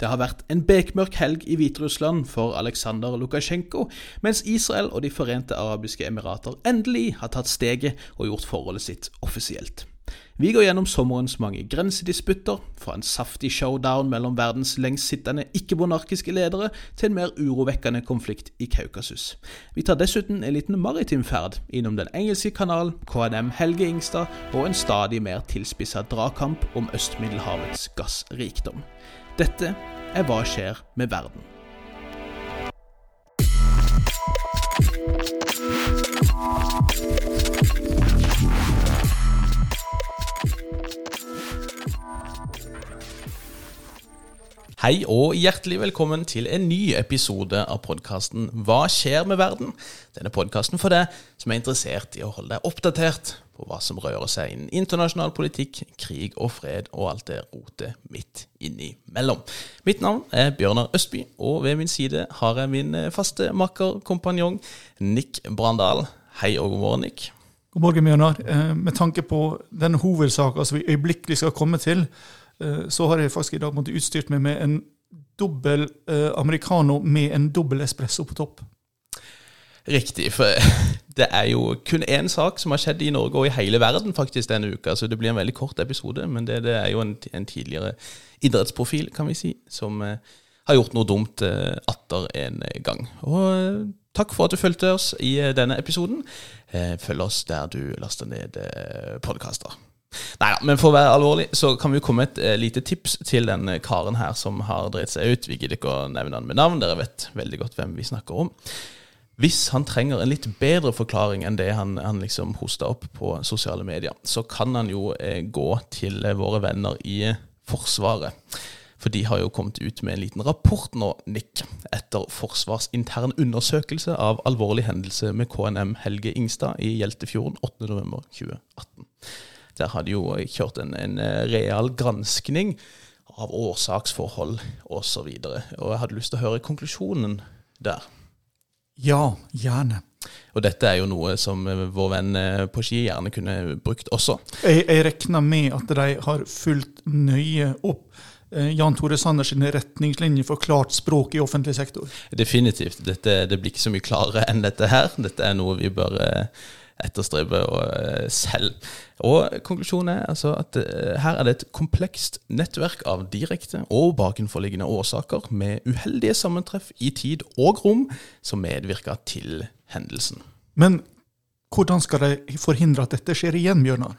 Det har vært en bekmørk helg i Hviterussland for Aleksandr Lukasjenko, mens Israel og De forente arabiske emirater endelig har tatt steget og gjort forholdet sitt offisielt. Vi går gjennom sommerens mange grensedisputter, fra en saftig showdown mellom verdens lengstsittende ikke-monarkiske ledere til en mer urovekkende konflikt i Kaukasus. Vi tar dessuten en liten maritim ferd innom den engelske kanal, KNM Helge Ingstad og en stadig mer tilspissa dragkamp om Øst-Middelhavets gassrikdom. Dette er Hva skjer med verden? Hei og hjertelig velkommen til en ny episode av podkasten Hva skjer med verden? Denne podkasten for deg som er interessert i å holde deg oppdatert på hva som rører seg innen internasjonal politikk, krig og fred og alt det rotet midt innimellom. Mitt navn er Bjørnar Østby, og ved min side har jeg min faste makker, kompanjong Nick Brandal. Hei og god morgen, Nick. God morgen, Bjørnar. Eh, med tanke på den hovedsaka som vi øyeblikkelig skal komme til, Eh, så har jeg faktisk i dag måttet utstyrt meg med en dobbel eh, americano med en dobbel espresso på topp. Riktig, for det er jo kun én sak som har skjedd i Norge og i hele verden faktisk denne uka, så det blir en veldig kort episode. Men det, det er jo en, en, tidligere idrettsprofil, kan vi si, som eh, har gjort noe dumt eh, atter en gang. Og eh, takk for at du fulgte oss i denne episoden. følg oss der du laster ned eh, podkaster. Nei da, men for å være alvorlig, så kan vi komme et eh, lite tips til den karen her som har dreit seg ut. Vi gidder ikke å nevne han med navn, dere vet veldig godt hvem vi snakker om. Hvis han trenger en litt bedre forklaring enn det han, han liksom hosta opp på sosiale medier, så kan han jo eh, gå til eh, våre venner i Forsvaret. For de har jo kommet ut med en liten rapport nå, Nick, etter Forsvars intern undersøkelse av alvorlig hendelse med KNM Helge Ingstad i Hjeltefjorden 8.11.2018. Der har de jo kjørt en, en eh, real granskning av årsaksforhold osv. Og, så og jeg hadde lyst til å høre konklusjonen der. Ja, gjerne. Og dette er jo noe som eh, vår venn eh, på ski gjerne kunne brukt også. Jeg, jeg regner med at de har fulgt nøye opp Jan Tore Sanders retningslinjer for klart språk i offentlig sektor. Definitivt. Dette, det blir ikke så mye klarere enn dette her. Dette er noe vi bør etterstrebe og selv. Og konklusjonen er altså at uh, her er det et komplekst nettverk av direkte og bakenforliggende årsaker med uheldige sammentreff i tid og rom som medvirker til hendelsen. Men hvordan skal de forhindre at dette skjer igjen, Bjørnar?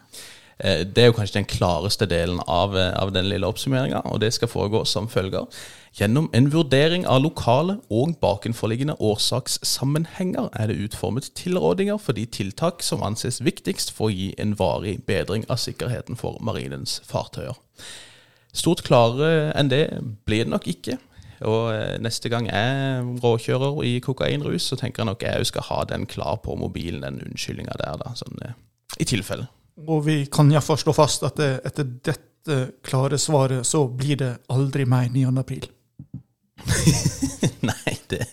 Eh, det er jo kanskje den klareste delen av, eh, av den lille oppsummeringa, og det skal foregå som følger. Gjennom en vurdering av lokale og bakenforliggende årsakssammenhenger er det utformet tilrådinger for de tiltak som anses viktigst for å gi en varig bedring av sikkerheten for marinens fartøyer. Stort klarere enn det blir det nok ikke. Og eh, neste gang jeg råkjører i kokainrus, så tenker jeg nok jeg skal ha den klar på mobilen, den unnskyldninga der, da, sånn, i tilfelle. Og vi kan iallfall slå fast at det, etter dette klare svaret så blir det aldri mer 9. april. Nei, det,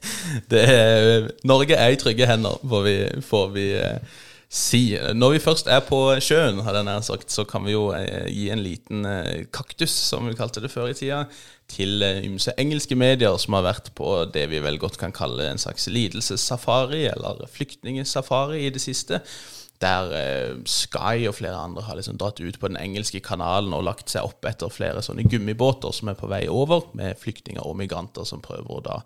det er, Norge er i trygge hender, får vi, får vi eh, si. Når vi først er på sjøen, hadde jeg nær sagt, så kan vi jo eh, gi en liten eh, kaktus, som vi kalte det før i tida, til eh, ymse engelske medier som har vært på det vi vel godt kan kalle en slags lidelsessafari, eller flyktningsafari i det siste der eh, Sky og flere andre har liksom dratt ut på den engelske kanalen og lagt seg opp etter flere sånne gummibåter som er på vei over, med flyktninger og migranter som prøver å da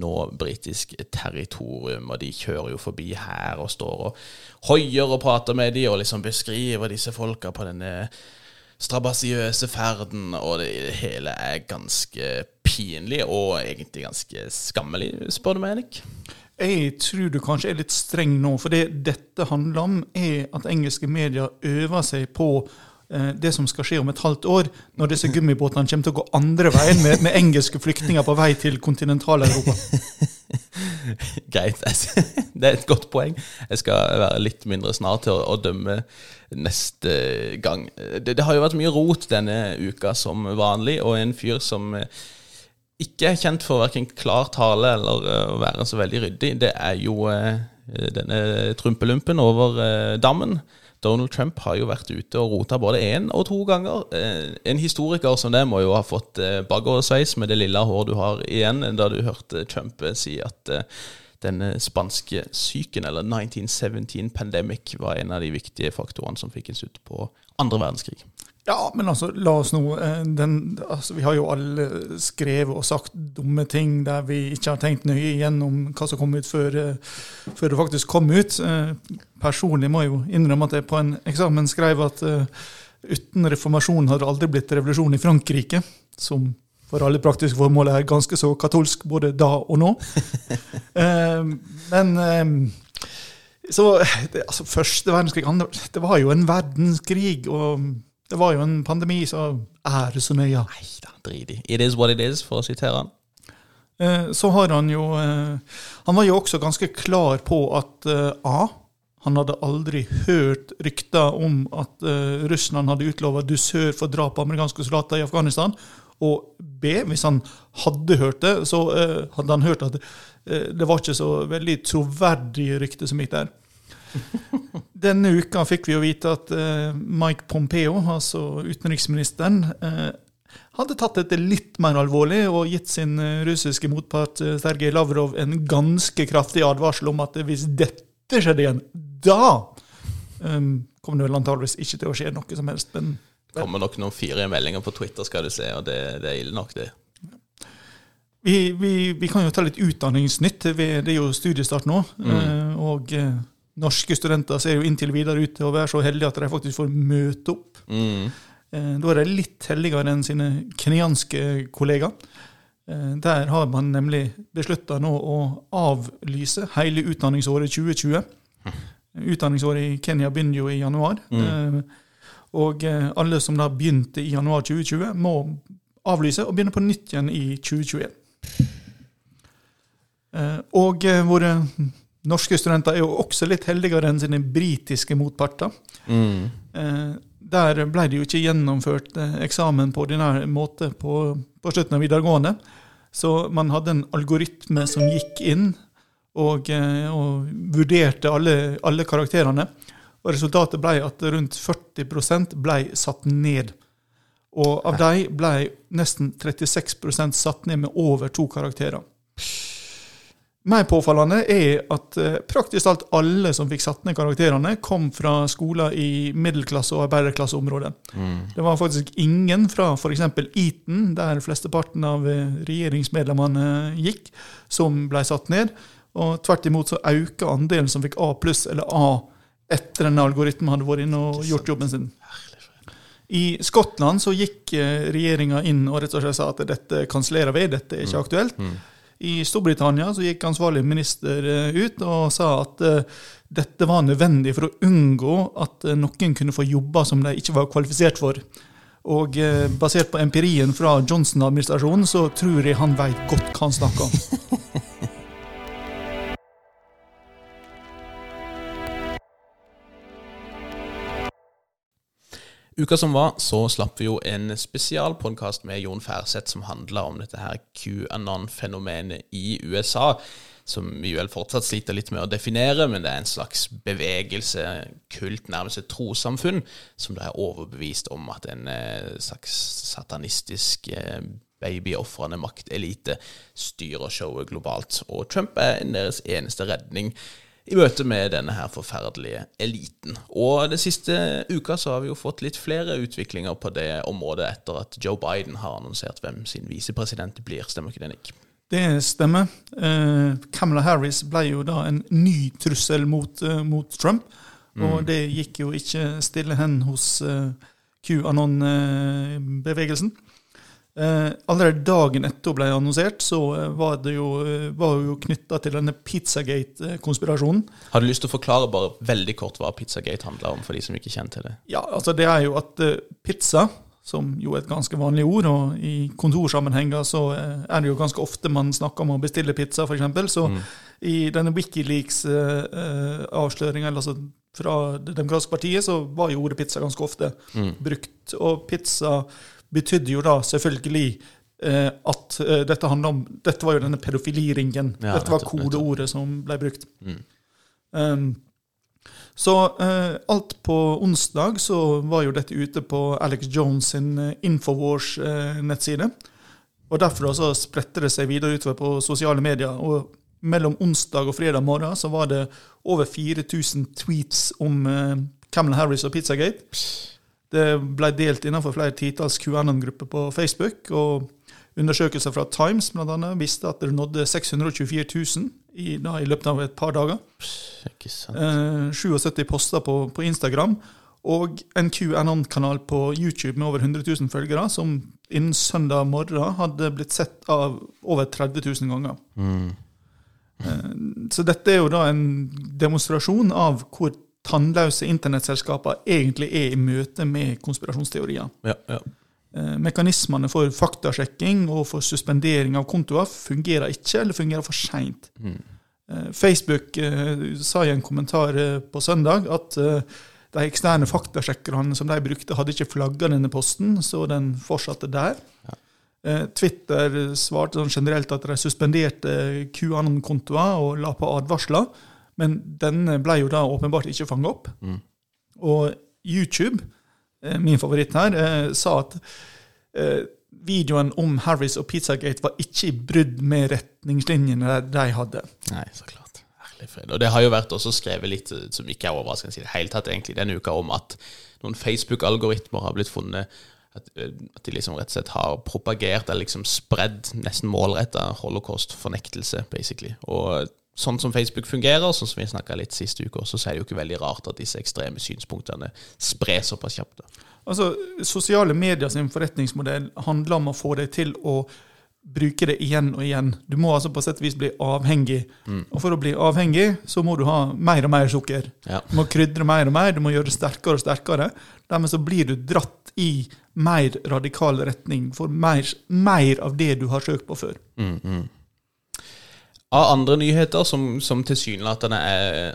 nå britisk territorium. Og de kjører jo forbi her og står og hoier og prater med de og liksom beskriver disse folka på denne strabasiøse ferden, og det hele er ganske pinlig og egentlig ganske skammelig, spør du meg, Enik? Jeg tror du kanskje er litt streng nå, for det dette handler om, er at engelske medier øver seg på eh, det som skal skje om et halvt år, når disse gummibåtene kommer til å gå andre veien med, med engelske flyktninger på vei til kontinentaleuropa. Greit. Det er et godt poeng. Jeg skal være litt mindre snar til å, dømme neste gang. Det, det har jo vært mye rot denne uka som vanlig, og en fyr som ikke er kjent for verken klar tale eller uh, å være så veldig ryddig, det er jo uh, denne trumpelumpen over uh, dammen. Donald Trump har jo vært ute og rota både én og to ganger. Eh, en historiker som det må jo ha fått eh, bakoversveis med det lille håret du har igjen, da du hørte Trump eh, si at denne spanske syken, eller 1917 pandemic, var en av de viktige faktorene som fikk en slutt på andre verdenskrig. Ja, men altså, la oss nå eh, den, altså, Vi har jo alle skrevet og sagt dumme ting der vi ikke har tenkt nøye igjennom hva som kom ut før, eh, før det faktisk kom ut. Eh, personlig må jeg jo innrømme at jeg på en eksamen skrev at uten reformasjonen hadde det aldri blitt revolusjon i Frankrike, som for alle praktiske formål er ganske så katolsk både da og nå. men så det, altså, Første verdenskrig det var jo en verdenskrig. og det var jo en pandemi, så er det så nøye. Nei da, drit i. It is what it is, for å sitere han. Eh, så har han jo eh, Han var jo også ganske klar på at eh, A. Han hadde aldri hørt rykter om at Russland hadde utlova dusør for drap på amerikanske soldater i Afghanistan. Og B, hvis han hadde hørt det, så hadde han hørt at det var ikke så veldig troverdige rykter som gikk der. Denne uka fikk vi jo vite at uh, Mike Pompeo, altså utenriksministeren, uh, hadde tatt dette litt mer alvorlig og gitt sin uh, russiske motpart Sergej Lavrov en ganske kraftig advarsel om at hvis dette skjedde igjen, da um, kommer det vel antageligvis ikke til å skje noe som helst. men det kommer nok noen fire meldinger på Twitter, skal du se, og det, det er ille nok, det. Vi, vi, vi, kan jo ta litt utdanningsnytt. Det er jo studiestart nå. Mm. og norske studenter ser jo inntil videre ut til å være så heldige at de faktisk får møte opp. Mm. Eh, da er de litt heldigere enn sine kenyanske kollegaer. Eh, der har man nemlig beslutta nå å avlyse hele utdanningsåret 2020. Utdanningsåret i Kenya begynner jo i januar. Mm. Eh, og alle som da begynte i januar 2020, må avlyse og begynne på nytt igjen i 2021. Og våre Norske studenter er jo også litt heldigere enn sine britiske motparter. Mm. Eh, der ble det jo ikke gjennomført eh, eksamen på ordinær måte på, på, slutten av videregående. Så man hadde en algoritme som gikk inn og, eh, og vurderte alle, alle, karakterene. Og resultatet ble at rundt 40% ble satt ned. Og av dem ble nesten 36% satt ned med over to karakterer. Mer påfallende er at eh, praktisk talt alle som fikk satt ned karakterene, kom fra skoler i middelklasse- og arbeiderklasseområdet. Mm. Det var faktisk ingen fra f.eks. Eton, der flesteparten av eh, regjeringsmedlemmene gikk, som ble satt ned. Og tvert imot så økte andelen som fikk A pluss eller A etter denne algoritmen hadde vært inne og gjort jobben sin. I Skottland så gikk eh, regjeringa inn og rett og slett sa at dette kansellerer vi, dette er ikke mm. aktuelt. Mm. I Storbritannia så gikk ansvarlig minister eh, ut og sa at uh, dette var nødvendig for å unngå at uh, noen kunne få jobber som de ikke var kvalifisert for. Og basert på empirien fra Johnson-administrasjonen så tror jeg han veit godt hva han snakker om. Uka som var, så slapp vi jo en spesialpodkast med Jon Færseth som handla om dette her QAnon-fenomenet i USA. Som vi vel fortsatt sliter litt med å definere, men det er en slags bevegelse, kult, nærmest et trossamfunn, som da er overbevist om at en eh, slags satanistisk eh, babyofrende maktelite styrer showet globalt. Og Trump er deres eneste redning i møte med denne her forferdelige eliten. Og den siste uka så har vi jo fått litt flere utviklinger på det området etter at Joe Biden har annonsert hvem sin visepresident blir. Stemmer ikke det, Nick? Det stemmer. Eh, Kamala Harris ble jo da en ny trussel mot, uh, mot Trump. Mm. Og det gikk jo ikke stille hen hos uh, QAnon-bevegelsen. Eh, allerede dagen etter ble annonsert, så eh, var det jo, eh, var jo knytta til denne Pizzagate-konspirasjonen. Har du lyst til å forklare bare veldig kort hva Pizzagate handler om, for de som ikke kjenner til det? Ja, altså det er jo at pizza, som jo er et ganske vanlig ord, og i kontorsammenhenger så er det jo ganske ofte man snakker om å bestille pizza, f.eks. Så mm. i denne Wikileaks-avsløringa, altså fra Det demokratiske partiet, så var jo ordet pizza ganske ofte mm. brukt. Og pizza betydde jo da selvfølgelig eh, at eh, dette handla om Dette var jo denne pedofiliringen. Ja, dette var kodeordet som ble brukt. Mm. Um, Så eh, alt på onsdag så var jo dette ute på Alex Jones sin eh, Infowars-nettside. og Derfor så spredte det seg videre utover på sosiale medier. og Mellom onsdag og fredag morgen så var det over 4000 tweets om eh, Camelon Harris og Pizzagate. Det ble delt innenfor flere titalls QAnon-grupper på Facebook. og Undersøkelser fra Times blant annet, viste at det nådde 624 000 i, da, i løpet av et par dager. Ikke sant. Eh, 77 poster på, på Instagram og en QAnon-kanal på YouTube med over 100 000 følgere, som innen søndag morgen hadde blitt sett av over 30 000 ganger. Mm. Eh, Så dette er jo da en demonstrasjon av hvor tannløse internettselskaper egentlig er i møte med konspirasjonsteorier. Ja, ja. Eh, Mekanismene for faktasjekking og for suspendering av kontoer fungerer ikke, eller fungerer for seint. Mm. Eh, Facebook eh, sa i en kommentar på søndag at de eksterne faktasjekkerne som de brukte, hadde ikke flagga denne posten, så den fortsatte der. Ja. Twitter svarte sånn generelt at de suspenderte QAnon-kontoer og la på advarsler, men den ble jo da åpenbart ikke fanga opp. Mm. Og YouTube, eh, min favoritt her, eh, sa at eh, videoen om Harris og Pizzagate var ikke i brudd med retningslinjene de hadde. Nei, så klart. Herlig fred. Og det har jo vært også skrevet litt, som ikke er overraskende i det hele tatt, egentlig, denne uka, om at noen Facebook-algoritmer har blitt funnet at, at de liksom rett og slett har propagert eller liksom spredd nesten målretta holocaust-fornektelse, basically. Og sånn som Facebook fungerer, sånn som vi snakka litt sist uke også, så er det jo ikke veldig rart at disse ekstreme synspunktene spres såpass kjapt. Altså, Sosiale medier sin forretningsmodell handler om å få deg til å bruke det igjen og igjen. Du må altså på sett og vis bli avhengig. Og for å bli avhengig, så må du ha mer og mer sukker. Ja. Du må krydre mer og mer, du må gjøre det sterkere og sterkere. Dermed så blir du dratt i mer radikal retning for mer, mer av det du har søkt på før. Av andre nyheter som, som tilsynelatende er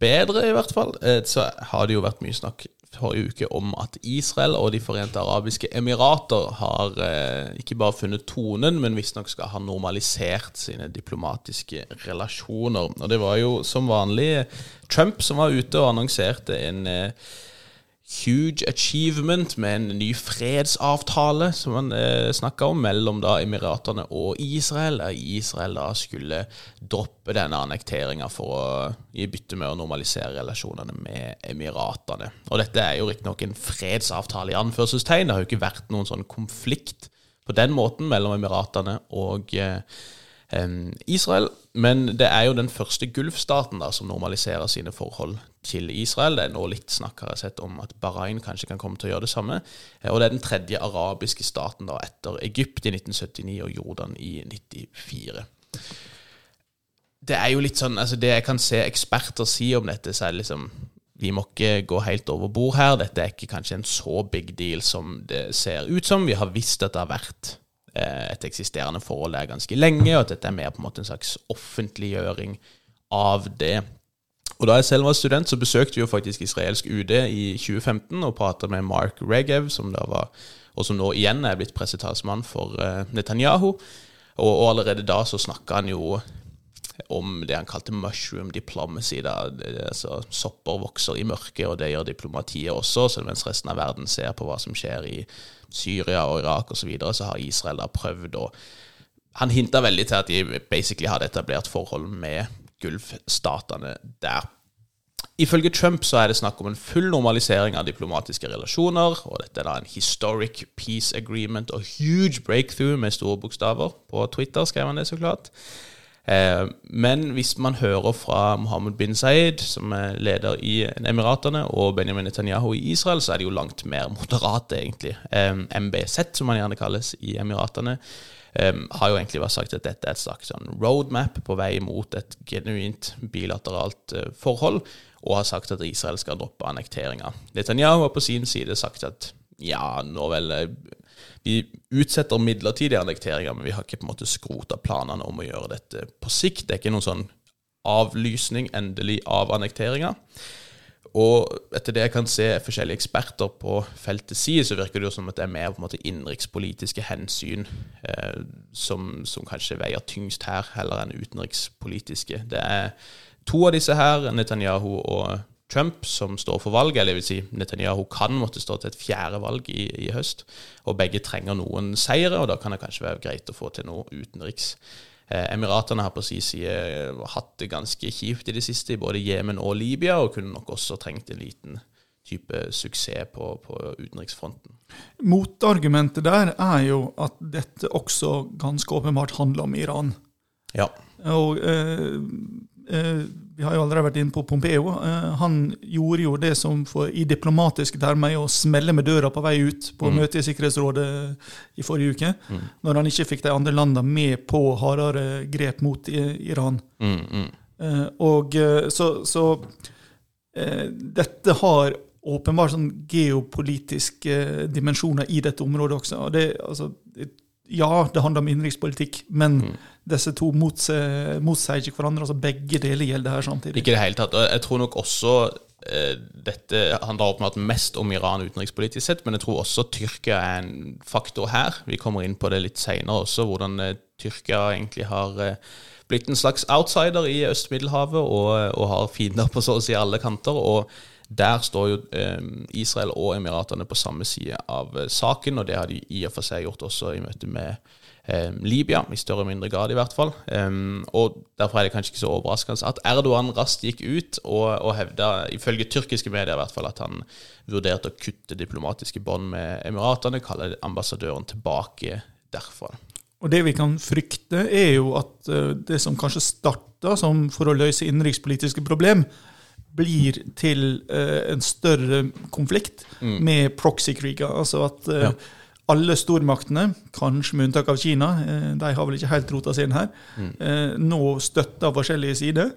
bedre, i hvert fall, eh, så har det jo vært mye snakk forrige uke om at Israel og De forente arabiske emirater har eh, ikke bare funnet tonen, men visstnok skal ha normalisert sine diplomatiske relasjoner. Og det var jo som vanlig Trump som var ute og annonserte en eh, huge achievement med en ny fredsavtale som man eh, snakka om mellom da Emiratene og Israel. Der Israel da skulle droppe denne annekteringa for å gi bytte med å normalisere relasjonene med Emiratene. Og dette er jo riktignok en fredsavtale i anførselstegn. Det har jo ikke vært noen sånn konflikt på den måten mellom Emiratene og eh, Israel. Men det er jo den første Gulfstaten da som normaliserer sine forhold til Israel. Det er nå litt snakk har jeg sett om at Bahrain kanskje kan komme til å gjøre det samme. Eh, Og det er den tredje arabiske staten da etter Egypt i 1979 og Jordan i 94. Det er jo litt sånn, altså det jeg kan se eksperter si om dette, så er det liksom vi må ikke gå helt over bord her. Dette er ikke kanskje en så big deal som det ser ut som. Vi har visst at det har vært et eksisterende forhold der ganske lenge, og at dette er mer på en måte en slags offentliggjøring av det. Og Da jeg selv var student, så besøkte vi jo faktisk israelsk UD i 2015 og pratet med Mark Regev, som da var, og som nå igjen er blitt pressetalsmann for eh, Netanyahu. Og, og allerede da så snakka han jo om det han kalte mushroom diplomacy. Da. Altså, sopper vokser i mørket, og det gjør diplomatiet også. Så mens resten av verden ser på hva som skjer i Syria og Irak osv., så, videre, så har Israel da prøvd å Han hinta veldig til at de basically hadde etablert forhold med Gulfstatene der. Ifølge Trump så er det snakk om en full normalisering av diplomatiske relasjoner, og dette er da en historic peace agreement og huge breakthrough med store bokstaver. På Twitter skrev han det, så klart. Eh, men hvis man hører fra Mohammed bin Zaid, som er leder i Emiratene, og Benjamin Netanyahu i Israel, så er de jo langt mer moderate, egentlig. Eh, MBZ, som man gjerne kalles i Emiratene, eh, har jo egentlig vært sagt at dette er et slags sånn roadmap på vei mot et genuint bilateralt forhold, og har sagt at Israel skal droppe annekteringa. Netanyahu har på sin side sagt at ja, nå vel vi utsetter midlertidige annekteringer, men vi har ikke på en måte skrota planene om å gjøre dette på sikt. Det er ikke noen sånn avlysning endelig av annekteringa. Og etter det jeg kan se forskjellige eksperter på feltet si, så virker det jo som at det er mer på en måte innenrikspolitiske hensyn eh, som, som kanskje veier tyngst her, heller enn utenrikspolitiske. Det er to av disse her, Netanyahu og Trump, som står for valg, eller jeg vil si Netanyahu kan måtte stå til et fjerde valg i, i høst. Og begge trenger noen seire, og da kan det kanskje være greit å få til noe utenriks. Eh, Emiratene har på sin side hatt det ganske kjipt i det siste, i både Jemen og Libya, og kunne nok også trengt en liten type suksess på, på utenriksfronten. Motargumentet der er jo at dette også ganske åpenbart handler om Iran. Ja. Og eh, Vi har jo allerede vært inne på Pompeo. Eh, han gjorde jo det som for, i diplomatiske termer er å smelle med døra på vei ut på Mm. møtet i Sikkerhetsrådet i forrige uke, Mm. når han ikke fikk de andre landene med på hardere grep mot i- Iran. Mm, mm. Eh, og eh, så, så eh, dette har åpenbart sånn geopolitiske eh, dimensjoner i dette området også. Og det, altså, det- ja, det handler om innenrikspolitikk, men Mm. disse to motsier ikke hverandre. altså Begge deler gjelder her samtidig. Ikke det hele tatt. Og jeg tror nok også eh, dette handler åpenbart mest om Iran utenrikspolitisk sett, men jeg tror også Tyrkia er en faktor her. Vi kommer inn på det litt seinere også, hvordan eh, Tyrkia egentlig har eh, blitt en slags outsider i Øst-Middelhavet og, og har fiender på så å si alle kanter. og der står jo eh, Israel og Emiratene på samme side av eh, saken, og det har de i og for seg gjort også i møte med eh, Libya, i større og mindre grad i hvert fall. Og Derfor er det kanskje ikke så overraskende at Erdogan raskt gikk ut og, og hevda, ifølge tyrkiske medier i hvert fall, at han vurderte å kutte diplomatiske bånd med Emiratene, kalle ambassadøren tilbake derfra. Og det vi kan frykte, er jo at det som kanskje starta som for å løse innenrikspolitiske problem, blir til uh, en større konflikt med proxy-kriger. Altså at uh, Ja. alle stormaktene, kanskje med unntak av Kina, uh, de har vel ikke helt rota seg inn her, eh, nå støtter forskjellige sider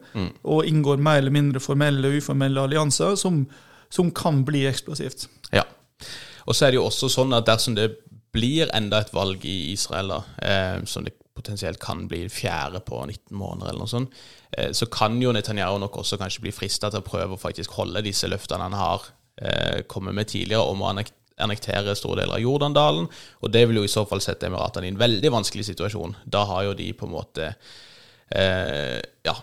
og inngår mer eller mindre formelle og uformelle allianser som, som kan bli eksplosivt. Ja. Og så er det jo også sånn at dersom det blir enda et valg i Israel, da, som det potensielt kan bli fjerde på 19 måneder, eller noe sånt, eh, så kan jo Netanyahu nok også kanskje bli frista til å prøve å faktisk holde disse løftene han har eh, kommet med tidligere om å annektere store deler av Jordandalen. Og det vil jo i så fall sette Emiratene i en veldig vanskelig situasjon. Da har jo de på en måte eh, ja,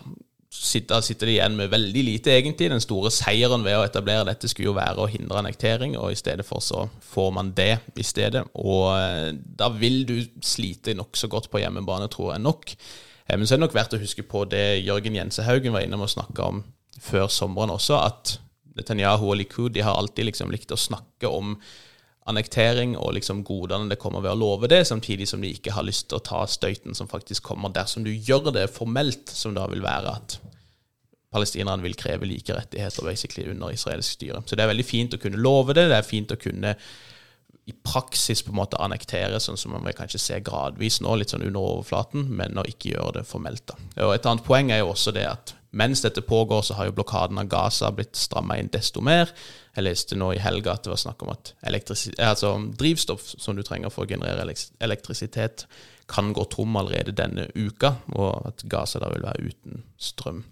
sitter, sitter de igjen med veldig lite, egentlig. Den store seieren ved å etablere dette skulle jo være å hindre annektering, og i stedet for så får man det i stedet. Og eh, da vil du slite nokså godt på hjemmebane, tror jeg nok. Eh, Men så er det nok verdt å huske på det Jørgen Jensehaugen var innom og snakka om før sommeren også, at Netanyahu og Likud de har alltid liksom likt å snakke om annektering og liksom godene det kommer ved å love det, samtidig som de ikke har lyst til å ta støyten som faktisk kommer dersom du gjør det formelt, som da vil være at palestinerne vil kreve like rettigheter basically under israelsk styre. Så det er veldig fint å kunne love det, det er fint å kunne i praksis på en måte annektere, sånn som man kanskje se gradvis nå, litt sånn under overflaten, men å ikke gjøre det formelt. da. Og Et annet poeng er jo også det at mens dette pågår, så har jo blokaden av Gaza blitt stramma inn desto mer. Jeg leste nå i helga at det var snakk om at altså drivstoff som du trenger for å generere elektrisitet, kan gå tom allerede denne uka, og at Gaza da vil være uten strøm.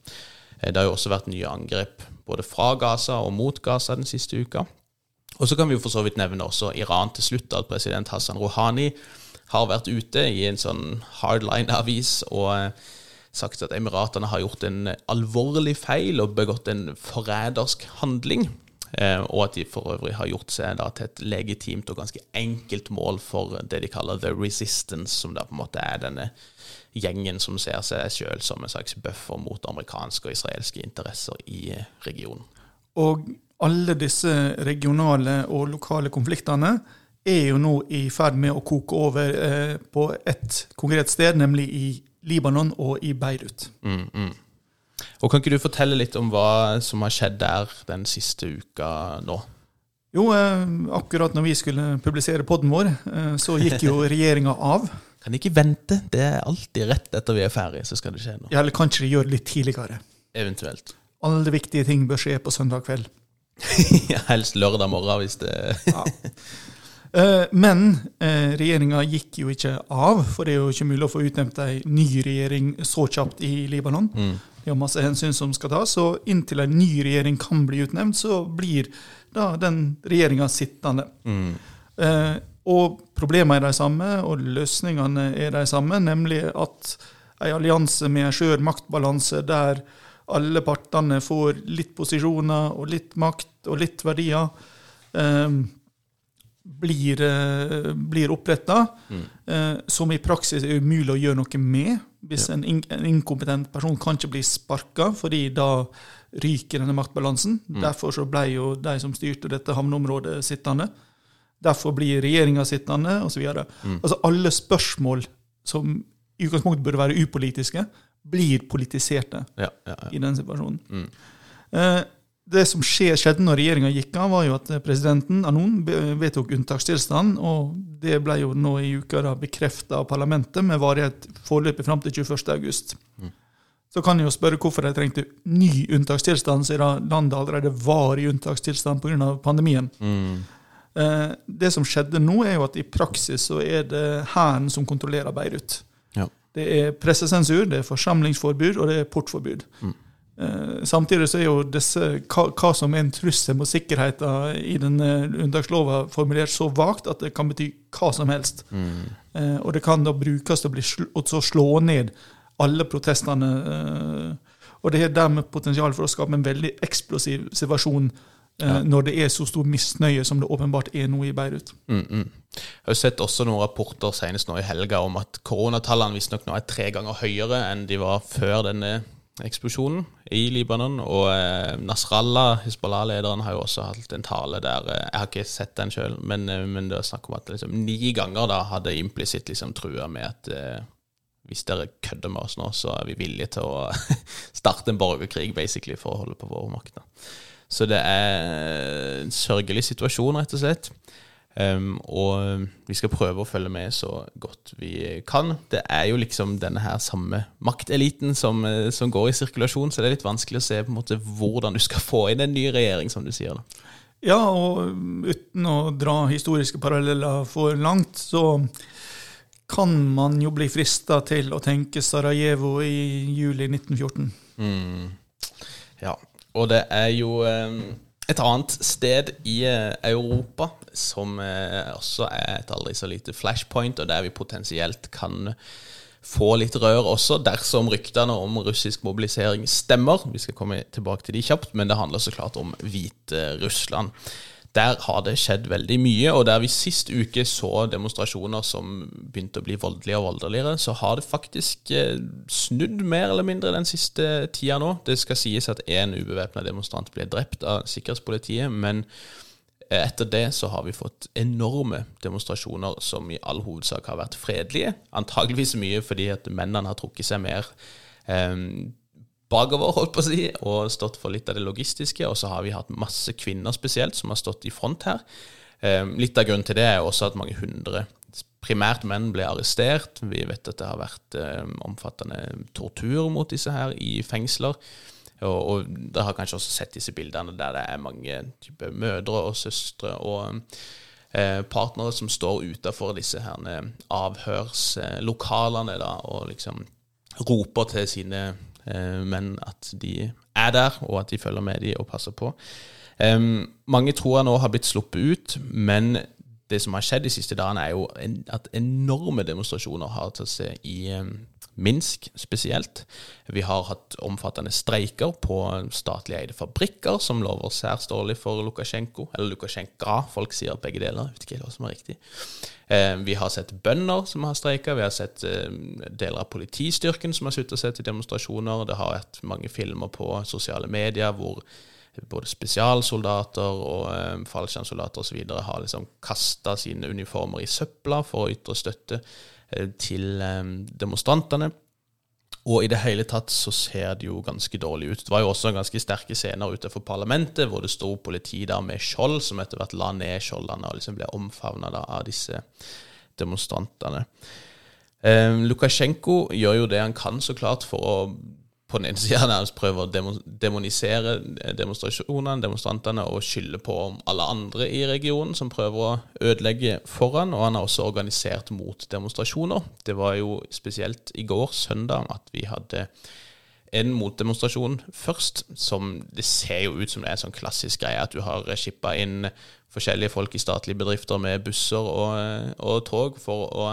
Eh, Det har jo også vært nye angrep både fra Gaza og mot Gaza den siste uka. Og så kan vi jo for så vidt nevne også Iran til slutt, at president Hassan Rouhani har vært ute i en sånn hardline-avis og eh, sagt at Emiratene har gjort en alvorlig feil og begått en forrædersk handling. Eh, og at de for øvrig har gjort seg til et legitimt og ganske enkelt mål for det de kaller the resistance, som da på en måte er denne gjengen som ser seg sjøl som en slags buffer mot amerikanske og israelske interesser i eh, regionen. Og alle disse regionale og lokale konfliktene er jo nå i ferd med å koke over eh, på ett konkret sted, nemlig i Libanon og i Beirut. Mm, mm. Og Kan ikke du fortelle litt om hva som har skjedd der den siste uka nå? Jo, eh, akkurat når vi skulle publisere podden vår, eh, så gikk jo regjeringa av. Kan ikke vente? Det er alltid rett etter vi er ferdige, så skal det skje noe. Ja, Eller kanskje de gjør det litt tidligere. Eventuelt. Alle viktige ting bør skje på søndag kveld. Helst lørdag morgen, hvis det Ja. Eh, Men eh, regjeringa gikk jo ikke av, for det er jo ikke mulig å få utnevnt ei ny regjering så kjapt i Libanon. mm. Det er masse hensyn som skal tas, så inntil en ny regjering kan bli utnevnt, så blir da den regjeringa sittende. Mm. Og problemene er de samme, og løsningene er de samme, nemlig at en allianse med en skjør maktbalanse der alle partene får litt posisjoner og litt makt og litt verdier, eh, blir, eh, blir oppretta, Mm. eh, som i praksis er umulig å gjøre noe med. Hvis en, in en inkompetent person kan ikke bli sparka, fordi da ryker denne maktbalansen. Derfor så ble jo de som styrte dette havneområdet, sittende. Derfor blir regjeringa sittende, osv. Mm. Altså alle spørsmål som i utgangspunktet burde være upolitiske, blir politiserte Ja, ja, ja. i den situasjonen. Mm. Eh, det som skje, skjedde når regjeringa gikk av, var jo at presidenten Anon noen vedtok unntakstilstand, og det ble jo nå i uka da bekrefta av parlamentet med varighet foreløpig fram til 21.8. Mm. Så kan jeg jo spørre hvorfor de trengte ny unntakstilstand, siden landet allerede var i unntakstilstand pga. pandemien. Mm. Eh, det som skjedde nå, er jo at i praksis så er det Hæren som kontrollerer Beirut. Ja. Det er pressesensur, det er forsamlingsforbud og det er portforbud. Mm. Eh, samtidig så er jo disse, hva, hva som er en trussel mot sikkerheten i denne unntakslova formulert så vagt at det kan bety hva som helst. Mm. Eh, og det kan da brukes til å bli sl og slå ned alle protestene. Eh, og det er dermed potensial for å skape en veldig eksplosiv situasjon eh, Ja. når det er så stor misnøye som det åpenbart er nå i Beirut. Mm, mm. Jeg har jo sett også noen rapporter senest nå i helga om at koronatallene visstnok nå er tre ganger høyere enn de var før denne eksplosjonen i Libanon. Og eh, Nasrallah, Hizbollah-lederen, har jo også hatt en tale der eh, Jeg har ikke sett den sjøl, men, eh, men det er snakk om at liksom, ni ganger da hadde implisitt liksom trua med at eh, hvis dere kødder med oss nå, så er vi villige til å starte en borgerkrig basically for å holde på vår makt. da. Så det er en sørgelig situasjon, rett og slett. Um, og vi skal prøve å følge med så godt vi kan. Det er jo liksom denne her samme makteliten som, eh, som går i sirkulasjon, så det er litt vanskelig å se på en måte hvordan du skal få inn en ny regjering, som du sier. da. Ja, og uten å dra historiske paralleller for langt, så kan man jo bli frista til å tenke Sarajevo i juli 1914. Mm. Ja, og det er jo eh, et annet sted i eh, Europa som eh, også er et aldri så lite flashpoint, og der vi potensielt kan få litt rør også, dersom ryktene om russisk mobilisering stemmer. Vi skal komme tilbake til de kjapt, men det handler så klart om Hviterussland. Der har det skjedd veldig mye, og der vi sist uke så demonstrasjoner som begynte å bli voldeligere og voldeligere, så har det faktisk eh, snudd mer eller mindre den siste tida nå. Det skal sies at én ubevæpna demonstrant ble drept av sikkerhetspolitiet, men eh, etter det så har vi fått enorme demonstrasjoner som i all hovedsak har vært fredelige. Antageligvis mye fordi at mennene har trukket seg mer eh, bakover, holdt på å si, og stått for litt av det logistiske. Og så har vi hatt masse kvinner spesielt som har stått i front her. Eh, litt av grunnen til det er også at mange hundre, primært menn, ble arrestert. Vi vet at det har vært eh, omfattende tortur mot disse her i fengsler. Og, og dere har kanskje også sett disse bildene der det er mange type mødre og søstre og eh, partnere som står utafor disse her avhørslokalene da, og liksom roper til sine eh, menn at de er der, og at de følger med de og passer på. Mange tror nå har blitt sluppet ut, men det som har skjedd de siste dagene, er jo at enorme demonstrasjoner har tatt seg i Minsk spesielt. Vi har hatt omfattende streiker på statlig eide fabrikker, som lover særs dårlig for Lukasjenko. Eller Lukasjenka, folk sier begge deler. Jeg vet ikke hva som er riktig. Eh, vi har sett bønder som har streika. Vi har sett eh, deler av politistyrken som har sluttet seg til demonstrasjoner. Det har vært mange filmer på sosiale medier hvor både spesialsoldater og eh, fallskjermsoldater osv. har liksom kasta sine uniformer i søpla for å ytre støtte til eh, demonstrantene. Og i det hele tatt så ser det jo ganske dårlig ut. Det var jo også ganske sterke scener utenfor parlamentet, hvor det sto politi der med skjold, som etter hvert la ned skjoldene og liksom ble omfavna av disse demonstrantene. Eh, Lukasjenko gjør jo det han kan, så klart, for å på den ene sida nærmest prøver å demonisere demonstrasjonene, demonstrantene, og skylde på alle andre i regionen som prøver å ødelegge foran. og han har også organisert motdemonstrasjoner. Det var jo spesielt i går, søndag, at vi hadde en motdemonstrasjon først, som det ser jo ut som det er en sånn klassisk greie, at du har shippa inn forskjellige folk i statlige bedrifter med busser og, og tog for å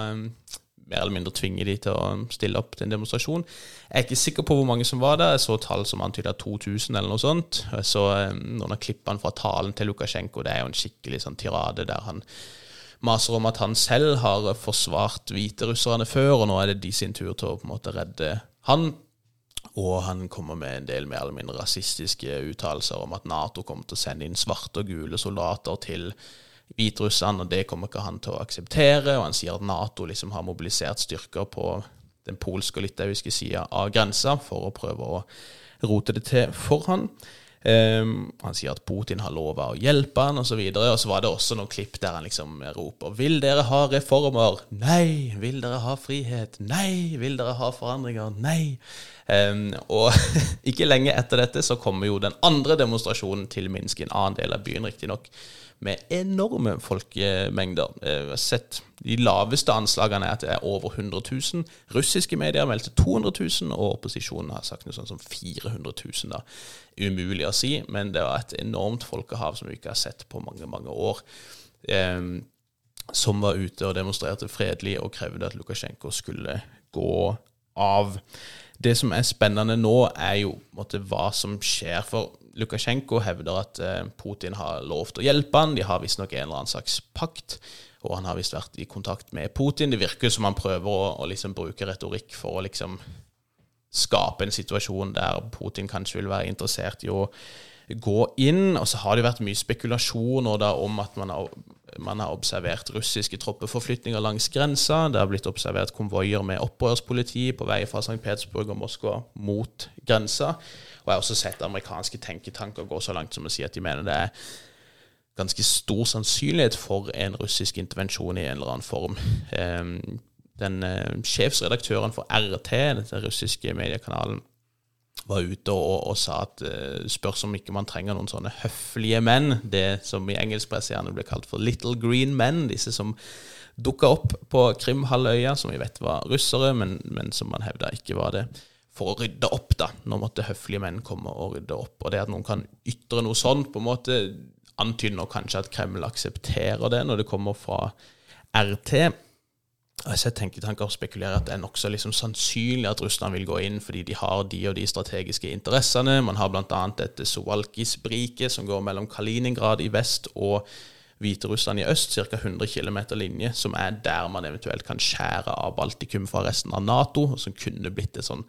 mer eller mindre tvinge de til å stille opp til en demonstrasjon. Jeg er ikke sikker på hvor mange som var der. Jeg så tall som antyda 2000 eller noe sånt. Jeg så um, noen av klippene fra talen til Lukasjenko. Det er jo en skikkelig sånn tirade der han maser om at han selv har forsvart hviterusserne før, og nå er det de sin tur til å på en måte redde han. Og han kommer med en del mer eller mindre rasistiske uttalelser om at Nato kommer til å sende inn svarte og gule soldater til Hviterussland, og det kommer ikke han til å akseptere. Og han sier at Nato liksom har mobilisert styrker på den polske og litauiske sida av grensa for å prøve å rote det til for han. Um, han sier at Putin har lova å hjelpe han osv. Og, så og så var det også noen klipp der han liksom roper 'Vil dere ha reformer?' 'Nei.' 'Vil dere ha frihet?' 'Nei.' 'Vil dere ha forandringer?' 'Nei.' Um, og ikke lenge etter dette så kommer jo den andre demonstrasjonen til Minsk, i en annen del av byen, riktignok med enorme folkemengder. Jeg eh, har sett De laveste anslagene er at det er over 100 000. Russiske medier meldte 200 000, og opposisjonen har sagt noe sånt som 400 000. Da. Umulig å si, men det var et enormt folkehav som vi ikke har sett på mange, mange år. Eh, som var ute og demonstrerte fredelig og krevde at Lukasjenko skulle gå av. Det som er spennende nå, er jo måtte, hva som skjer. For Lukasjenko hevder at eh, Putin har lovt å hjelpe han. De har visstnok en eller annen slags pakt, og han har visst vært i kontakt med Putin. Det virker som han prøver å, å liksom bruke retorikk for å liksom skape en situasjon der Putin kanskje vil være interessert i å gå inn. Og så har det vært mye spekulasjoner om at man har, man har observert russiske troppeforflytninger langs grensa. Det har blitt observert konvoier med opprørspoliti på vei fra St. Petersburg og Moskva mot grensa. Og jeg har også sett amerikanske tenketanker gå så langt som å si at de mener det er ganske stor sannsynlighet for en russisk intervensjon i en eller annen form. Ehm, den eh, sjefsredaktøren for RT, den russiske mediekanalen, var ute og, og sa at uh, spørs om ikke man trenger noen sånne høflige menn. Det som i engelsk presse gjerne ble kalt for little green men. Disse som dukka opp på Krimhalvøya, som vi vet var russere, men, men som man hevda ikke var det for å rydde opp. da. når måtte høflige menn komme og rydde opp. Og det at noen kan ytre noe sånt, på en måte antyder kanskje at Kreml aksepterer det når det kommer fra RT. Altså jeg tenker tanker og spekulerer at det er nokså liksom sannsynlig at Russland vil gå inn fordi de har de og de strategiske interessene. Man har bl.a. dette Suwalkis-briket som går mellom Kaliningrad i vest og Hviterussland i øst, ca. 100 km linje, som er der man eventuelt kan skjære av Baltikum fra resten av Nato, og som kunne blitt et sånn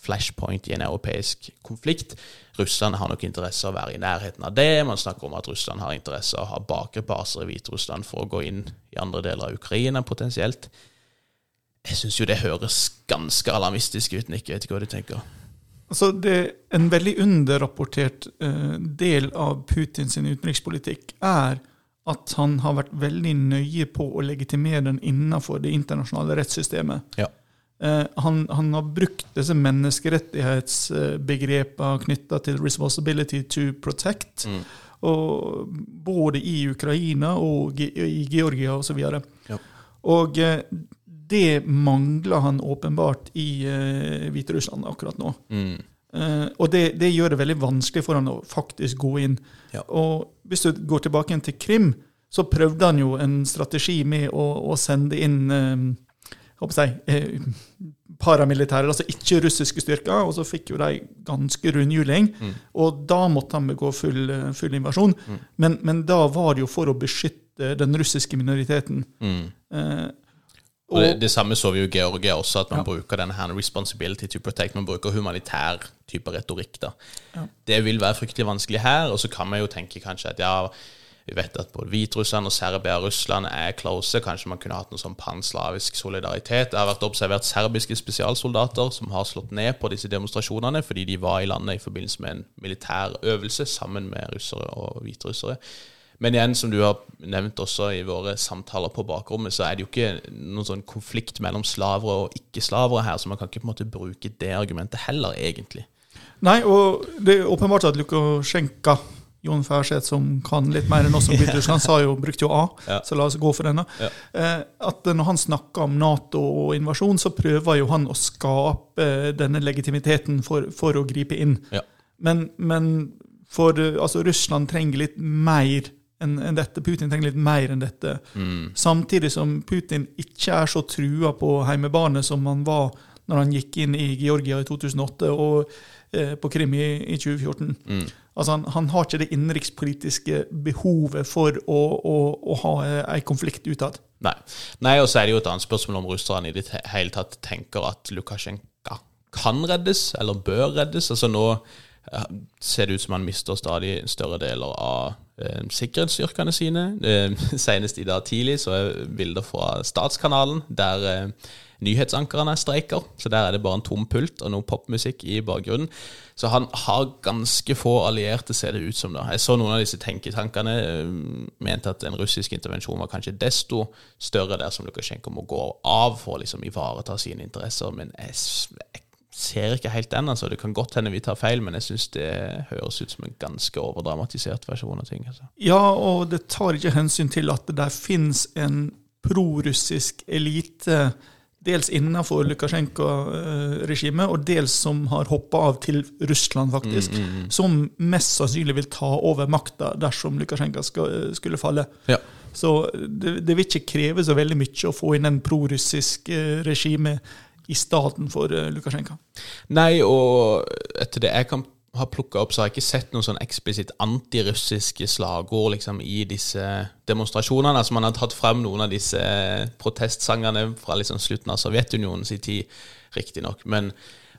flashpoint i en europeisk konflikt. Russland har nok interesse av å være i nærheten av det. Man snakker om at Russland har interesse av å ha bakre baser i Hviterussland for å gå inn i andre deler av Ukraina potensielt. Jeg syns jo det høres ganske alarmistisk ut, Nick. Jeg vet ikke hva du tenker? Altså, det En veldig underrapportert uh, del av Putins utenrikspolitikk er at han har vært veldig nøye på å legitimere den innenfor det internasjonale rettssystemet. Ja. Eh, han, han, har brukt disse menneskerettighetsbegrepene knytta til 'responsibility to protect', mm. både i Ukraina og i Georgia osv. Og, ja. og eh, det mangler han åpenbart i uh, Hviterussland akkurat nå. Mm. Uh, og det, det, gjør det veldig vanskelig for han å faktisk gå inn. Ja. Og hvis du går tilbake til Krim, så prøvde han jo en strategi med å, å sende inn um, jeg, eh, paramilitære, altså ikke-russiske styrker, og så fikk jo de ganske rundhjuling. Mm. Og da måtte han begå full, eh, full invasjon. Mm. Men, men, da var det jo for å beskytte den russiske minoriteten. Mm. Eh, og, og det, det, samme så vi jo i Georgia også, at man ja. bruker denne her responsibility to protect. Man bruker humanitær type retorikk. da. Ja. Det vil være fryktelig vanskelig her, og så kan man jo tenke kanskje at ja, vi vet at både Hviterussland og Serbia og Russland er close. Kanskje man kunne hatt noe sånn panslavisk solidaritet. Det har vært observert serbiske spesialsoldater som har slått ned på disse demonstrasjonene fordi de var i landet i forbindelse med en militær øvelse sammen med russere og hviterussere. Men igjen, som du har nevnt også i våre samtaler på bakrommet, så er det jo ikke noen sånn konflikt mellom slavere og ikke-slavere her, så man kan ikke på en måte bruke det argumentet heller, egentlig. Nei, og det er åpenbart at Lukasjenko Jon Færseth, som kan litt mer enn oss om Hviterussland, sa jo, brukte jo A, ja. så la oss gå for denne. Ja. Eh, at når han snakker om Nato og invasjon, så prøver jo han å skape denne legitimiteten for, for å gripe inn. Ja. Men, men, for altså, Russland trenger litt mer enn en dette. Putin trenger litt mer enn dette. Mm. Samtidig som Putin ikke er så trua på heimebane som han var når han gikk inn i Georgia i 2008 og eh, på Krim i, i 2014. Mm. Altså han, han har ikke det innenrikspolitiske behovet for å, å, å ha en konflikt utad. Nei. Nei, og så er det jo et annet spørsmål om russerne i det hele tatt tenker at Lukasjenko kan reddes, eller bør reddes. Altså nå eh, ser det ut som han mister stadig større deler av eh, sikkerhetsstyrkene sine. Eh, senest i dag tidlig så er bilder fra Statskanalen der eh, nyhetsankerne streiker. Så der er det bare en tom pult og noe popmusikk i bakgrunnen. Så han har ganske få allierte, ser det ut som. da. Jeg så noen av disse tenketankene eh, mente at en russisk intervensjon var kanskje desto større der som Lukasjenko må gå av for å liksom ivareta sine interesser. Men jeg, jeg ser ikke helt den. altså. Det kan godt hende vi tar feil, men jeg syns det høres ut som en ganske overdramatisert versjon av ting. altså. Ja, og det tar ikke hensyn til at det der fins en prorussisk elite, dels innenfor Lukasjenko-regimet, og dels som har hoppa av til Russland, faktisk, som mest sannsynlig vil ta over makta dersom Lukasjenko skal, skulle falle. Ja. Så det, det vil ikke kreve så veldig mye å få inn en prorussisk eh, regime i staten for eh, Lukasjenko. Nei, og etter det jeg kan ha plukka opp, så har jeg ikke sett noen sånn eksplisitt antirussiske slagord liksom, i disse demonstrasjonene. Altså Man har tatt frem noen av disse protestsangene fra liksom, slutten av Sovjetunionens tid, riktignok. Men,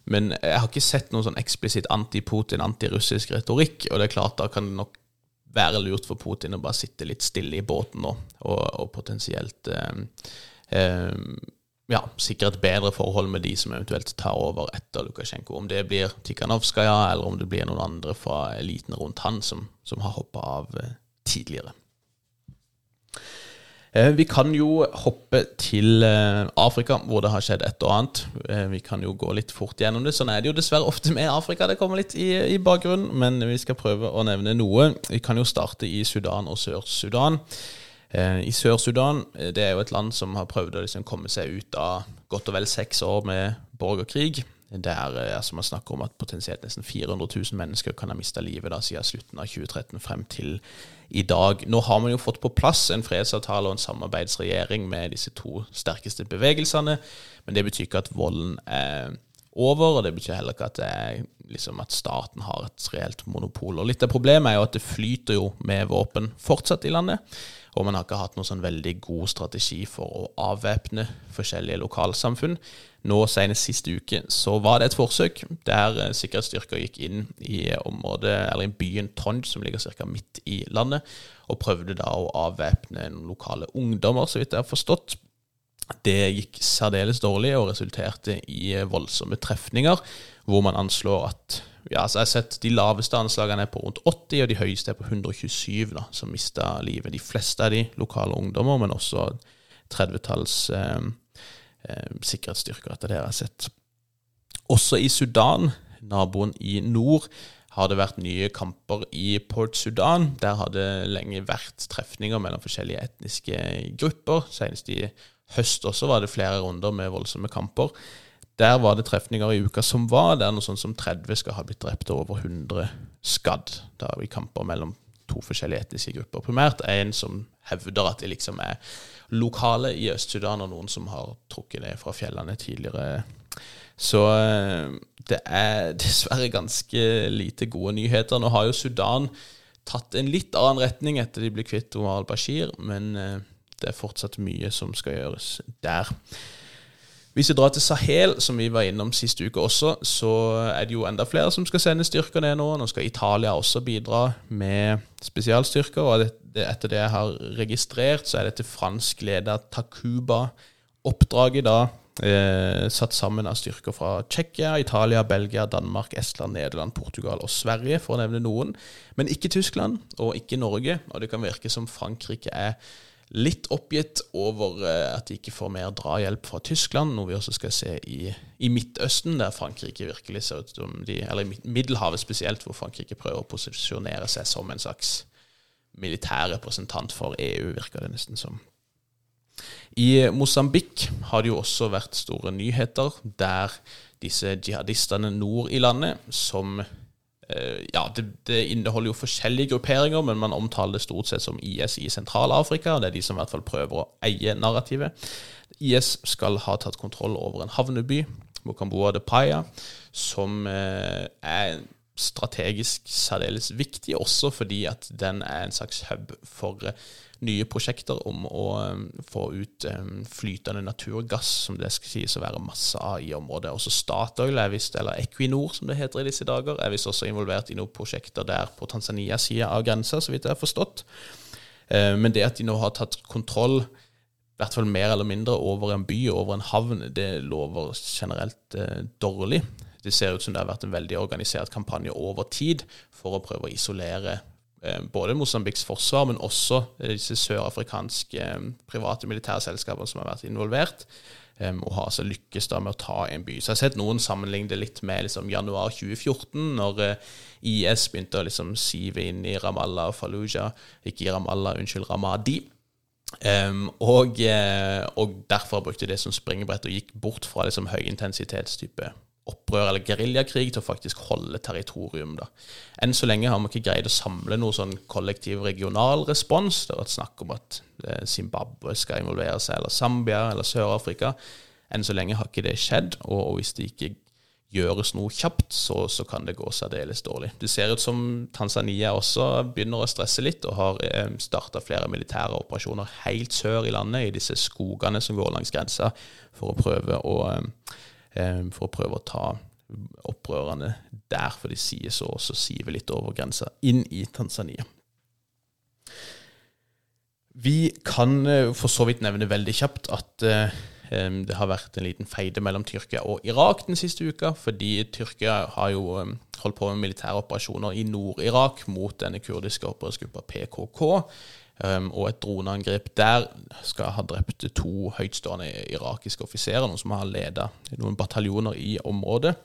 men jeg har ikke sett noen sånn eksplisitt anti-Putin, antirussisk retorikk. Og det er klart, da kan det nok være lurt for Putin å bare sitte litt stille i båten nå, og, og potensielt eh, eh, ja, sikre et bedre forhold med de som eventuelt tar over etter Lukasjenko. Om det blir Tikhanovskaja, eller om det blir noen andre fra eliten rundt han som, som har hoppa av eh, tidligere. Eh, Vi kan jo hoppe til eh, Afrika, hvor det har skjedd et og annet. Vi kan jo gå litt fort gjennom det. Sånn er det jo dessverre ofte med Afrika. Det kommer litt i, i bakgrunnen, men vi skal prøve å nevne noe. Vi kan jo starte i Sudan og Sør-Sudan. Eh, I Sør-Sudan eh, det er jo et land som har prøvd å liksom komme seg ut av godt og vel seks år med borgerkrig. Der eh, altså man snakker om at potensielt nesten 400 000 mennesker kan ha mista livet da, siden slutten av 2013 frem til i dag. Nå har man jo fått på plass en fredsavtale og en samarbeidsregjering med disse to sterkeste bevegelsene, men det betyr ikke at volden er over, og det betyr heller ikke at, er, liksom, at staten har et reelt monopol. Og Litt av problemet er jo at det flyter jo med våpen fortsatt i landet. Og man har ikke hatt noen sånn veldig god strategi for å avvæpne forskjellige lokalsamfunn. Nå Senest siste uke så var det et forsøk der eh, sikkerhetsstyrker gikk inn i området, eller i byen Trond, som ligger ca. midt i landet, og prøvde da å avvæpne lokale ungdommer, så vidt jeg har forstått. Det gikk særdeles dårlig og resulterte i voldsomme trefninger, hvor man anslår at ja, så jeg har sett De laveste anslagene er på rundt 80, og de høyeste er på 127 da, som mista livet. De fleste av de lokale ungdommer, men også 30-talls eh, eh, sikkerhetsstyrker, etter det jeg har sett. Også i Sudan, naboen i nord, har det vært nye kamper i Port Sudan. Der har det lenge vært trefninger mellom forskjellige etniske grupper. Senest i høst også var det flere runder med voldsomme kamper. Der var det trefninger i uka som var, der noe sånt som 30 skal ha blitt drept og over 100 skadd. Da i kamper mellom to forskjellige etniske grupper. Primært en som hevder at de liksom er lokale i Øst-Sudan, og noen som har trukket ned fra fjellene tidligere. Så eh, det er dessverre ganske lite gode nyheter. Nå har jo Sudan tatt en litt annen retning etter de ble kvitt Omar al-Bashir, men eh, det er fortsatt mye som skal gjøres der. Hvis vi drar til Sahel, som vi var innom sist uke også, så er det jo enda flere som skal sende styrker ned nå. Nå skal Italia også bidra med spesialstyrker. og Etter det jeg har registrert, så er dette franskleda Takuba-oppdraget da eh, satt sammen av styrker fra Tsjekkia, Italia, Belgia, Danmark, Estland, Nederland, Portugal og Sverige, for å nevne noen. Men ikke Tyskland, og ikke Norge. Og det kan virke som Frankrike er litt oppgitt over eh, at de ikke får mer drahjelp fra Tyskland, noe vi også skal se i, i Midtøsten, der Frankrike virkelig ser ut som de Eller i Middelhavet spesielt, hvor Frankrike prøver å posisjonere seg som en slags militær representant for EU, virker det nesten som. I Mosambik har det jo også vært store nyheter, der disse jihadistene nord i landet, som Ja, det, det, inneholder jo forskjellige grupperinger, men man omtaler det stort sett som IS i Sentral-Afrika. Det er de som i hvert fall prøver å eie narrativet. IS skal ha tatt kontroll over en havneby, Mokamboa de Paya, som eh, er strategisk særdeles viktig, også fordi at den er en slags hub for eh, nye prosjekter om å um, få ut um, flytende naturgass, som det skal sies å være masse av i området. Også Statoil, vist, eller Equinor som det heter i disse dager, er visst også involvert i noen prosjekter der på Tanzanias side av grensa, så vidt jeg har forstått. Uh, men det at de nå har tatt kontroll i hvert fall mer eller mindre over en by og over en havn, det lover generelt eh, dårlig. Det ser ut som det har vært en veldig organisert kampanje over tid for å prøve å isolere eh, både Mosambiks forsvar, men også eh, disse sørafrikanske eh, private militære selskapene som har vært involvert. Og har altså lykkes da med å ta en by. Så jeg har sett noen sammenligne det litt med liksom, januar 2014, når IS begynte å liksom sive inn i Ramallah og Fallujah. Ikke i Ramallah, unnskyld, Ramadi. Um, og, og, derfor brukte det som springbrett og gikk bort fra liksom, høyintensitetstype opprør eller geriljakrig til å faktisk holde territorium. da. Enn så lenge har vi ikke greid å samle noe sånn kollektiv regional respons. Det har vært snakk om at eh, Zimbabwe skal involvere seg, eller Zambia eller Sør-Afrika. Enn så lenge har ikke det skjedd, og, og hvis det ikke gjøres noe kjapt, så, så, kan det gå særdeles dårlig. Det ser ut som Tanzania også begynner å stresse litt, og har eh, starta flere militære operasjoner helt sør i landet, i disse skogene som går langs grensa, for å prøve å Eh, for å prøve å ta opprørerne der, for de sier så og så siver litt over grensa, inn i Tanzania. Vi kan eh, for så vidt nevne veldig kjapt at eh, det har vært en liten feide mellom Tyrkia og Irak den siste uka, fordi Tyrkia har jo holdt på med militære operasjoner i Nord-Irak mot denne kurdiske opprørsgruppa PKK. Um, og et droneangrep der skal ha drept to høytstående irakiske offiserer, noen som har ledet noen bataljoner i området,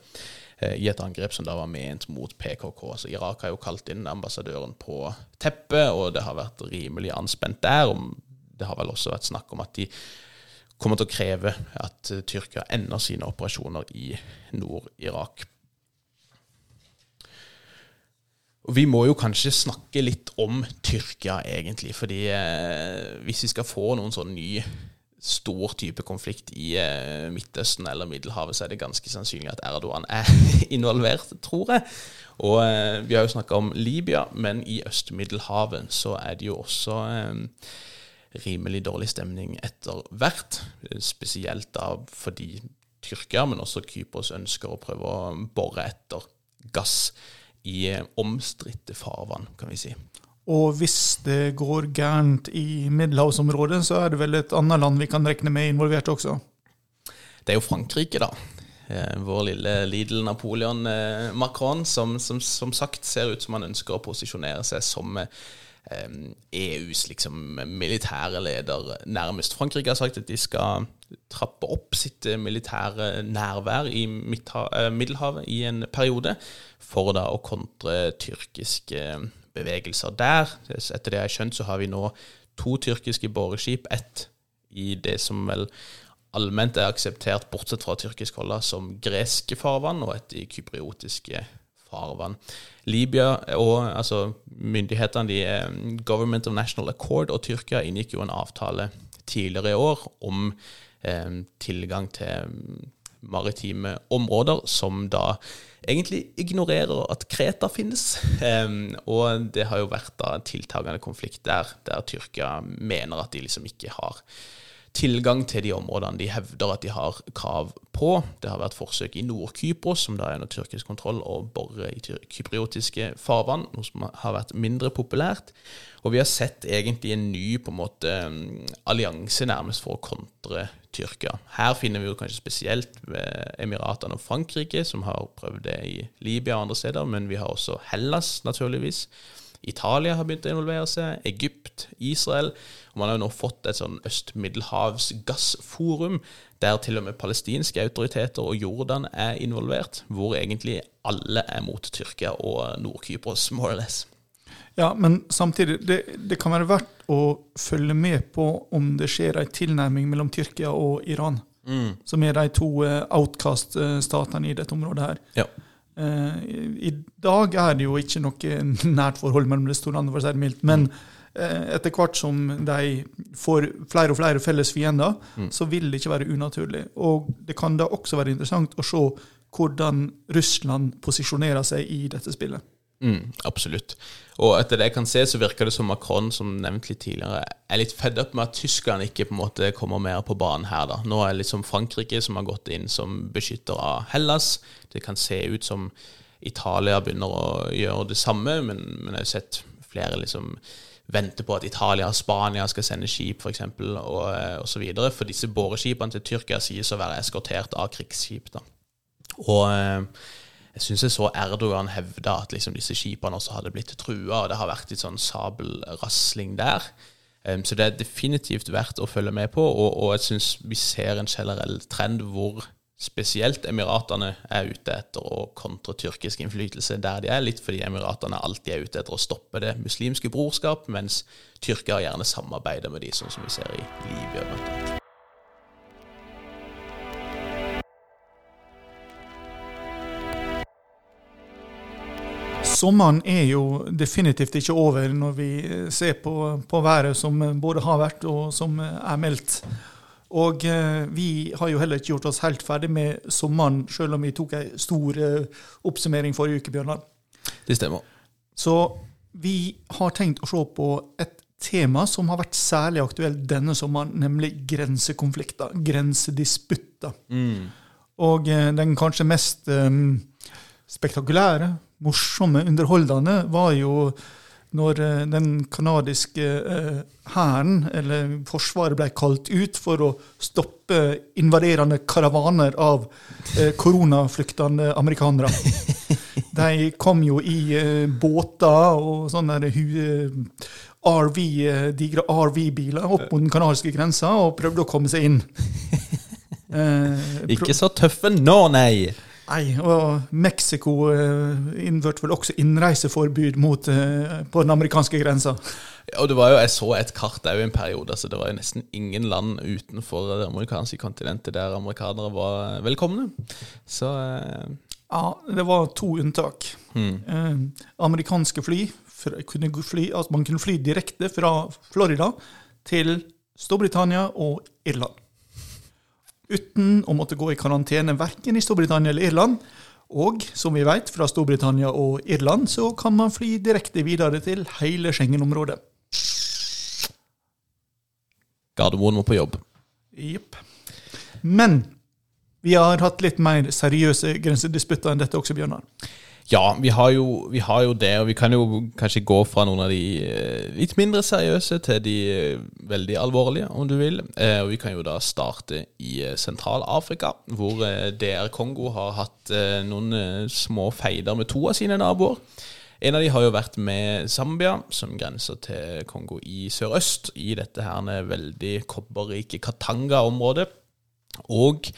uh, i et angrep som da var ment mot PKK. Så Irak har jo kalt inn ambassadøren på teppet, og det har vært rimelig anspent der. Det har vel også vært snakk om at de kommer til å kreve at Tyrkia ender sine operasjoner i Nord-Irak. Og Vi må jo kanskje snakke litt om Tyrkia, egentlig. fordi eh, hvis vi skal få noen sånn ny stor type konflikt i eh, Midtøsten eller Middelhavet, så er det ganske sannsynlig at Erdogan er involvert, tror jeg. Og eh, vi har jo snakka om Libya, men i Øst-Middelhavet så er det jo også eh, rimelig dårlig stemning etter hvert. Spesielt da fordi Tyrkia, men også Kypros ønsker å prøve å bore etter gass i eh, omstridte farvann, kan vi si. Og hvis det går gærent i middelhavsområdet, så er det vel et annet land vi kan regne med involvert også? Det er jo Frankrike, da. Eh, vår lille Lidl Napoleon eh, Macron, som, som, som sagt ser ut som han ønsker å posisjonere seg som EUs e liksom, militære leder, nærmest. Frankrike har sagt at de skal trappe opp sitt militære nærvær i Middelhavet i en periode for da å kontre tyrkiske bevegelser der. Etter det jeg har skjønt, så har vi nå to tyrkiske boreskip. Ett i det som vel allment er akseptert, bortsett fra tyrkisk hold, som greske farvann, og et i kypriotiske farvann. Libya og altså, myndighetene, de, eh, Government of National Accord og Tyrkia inngikk jo en avtale tidligere i år om eh, tilgang til maritime områder, som da egentlig ignorerer at Kreta finnes. Um, og det har jo vært da en tiltagende konflikt der, der Tyrkia mener at de liksom ikke har tilgang til de områdene de hevder at de har krav på. Det har vært forsøk i Nord-Kypros, som da er under tyrkisk kontroll, å bore i kypriotiske farvann, noe som har vært mindre populært. Og vi har sett egentlig en ny på en måte allianse nærmest for å kontre Tyrkia. Her finner vi jo kanskje spesielt Emiratene og Frankrike, som har prøvd det i Libya og andre steder, men vi har også Hellas, naturligvis. Italia har begynt å involvere seg, Egypt, Israel. Og man har jo nå fått et sånn Øst-Middelhavs gassforum, der til og med palestinske autoriteter og Jordan er involvert, hvor egentlig alle er mot Tyrkia og Nord-Kypros, more or less. Ja, men samtidig, det, det, kan være verdt å følge med på om det skjer en tilnærming mellom Tyrkia og Iran, mm. som er de to eh, outcast-statene i dette området her. Ja. Eh, I dag er det jo ikke noe nært forhold mellom landene, for å si det mildt. Men eh, etter hvert som de får flere og flere felles fiender, så vil det ikke være unaturlig. Og det kan da også være interessant å se hvordan Russland posisjonerer seg i dette spillet. Mm, absolutt. Og etter det jeg kan se, så virker det som Macron, som nevnt litt tidligere, er litt fed opp med at tyskerne ikke på en måte kommer mer på banen her. da. Nå er det liksom Frankrike som har gått inn som beskytter av Hellas. Det kan se ut som Italia begynner å gjøre det samme, men, men jeg har sett flere liksom vente på at Italia og Spania skal sende skip, f.eks., og, og så videre. For disse boreskipene til Tyrkia sies å være eskortert av krigsskip. da. Og eh, jeg syns jeg så Erdogan hevde at liksom disse skipene også hadde blitt trua, og det har vært litt sånn sabelrasling der. Um, så det er definitivt verdt å følge med på, og, og jeg syns vi ser en generell trend hvor spesielt Emiratene er ute etter å kontre tyrkisk innflytelse der de er, litt fordi Emiratene alltid er ute etter å stoppe det muslimske brorskap, mens Tyrkia gjerne samarbeider med de, sånn som vi ser i Libya. blant annet. Sommeren er jo definitivt ikke over når vi ser på, på været som både har vært og som er meldt. Og eh, vi har jo heller ikke gjort oss helt ferdig med sommeren, selv om vi tok en stor eh, oppsummering forrige uke, Bjørnar. Det stemmer. Så vi har tenkt å se på et tema som har vært særlig aktuelt denne sommeren, nemlig grensekonflikter, grensedisputter. Og eh, den kanskje mest eh, spektakulære, morsomme, underholdende var jo når eh, den canadiske eh, hæren, eller Forsvaret, ble kalt ut for å stoppe invaderende karavaner av eh, koronaflyktende amerikanere. De kom jo i båter og sånne RV, digre RV-biler opp mot den canadiske grensa og prøvde å komme seg inn. Ikke så tøffe nå, nei! Nei, og Mexico eh, innførte vel også innreiseforbud mot, eh, på den amerikanske grensa. Og det var jo, Jeg så et kart òg en periode. altså Det var jo nesten ingen land utenfor det amerikanske kontinentet der amerikanere var velkomne. Så eh, Ja, det var to unntak. Eh, amerikanske fly, kunne fly, altså man kunne fly direkte fra Florida til Storbritannia og Irland. Uten å måtte gå i karantene verken i Storbritannia eller Irland. Og som vi vet, fra Storbritannia og Irland så kan man fly direkte videre til hele Schengen-området. Gardermoen må på jobb. Jepp. Men vi har hatt litt mer seriøse grensedisputter enn dette også, Bjørnar. Ja, vi har, jo, vi har jo det, og vi kan jo kanskje gå fra noen av de eh, litt mindre seriøse til de eh, veldig alvorlige, om du vil. Eh, og vi kan jo da starte i Sentral-Afrika, hvor DR Kongo har hatt noen små feider med to av sine naboer. En av de har jo vært med Zambia, som grenser til Kongo i sørøst, i dette her veldig kobberrike Katanga-området. Og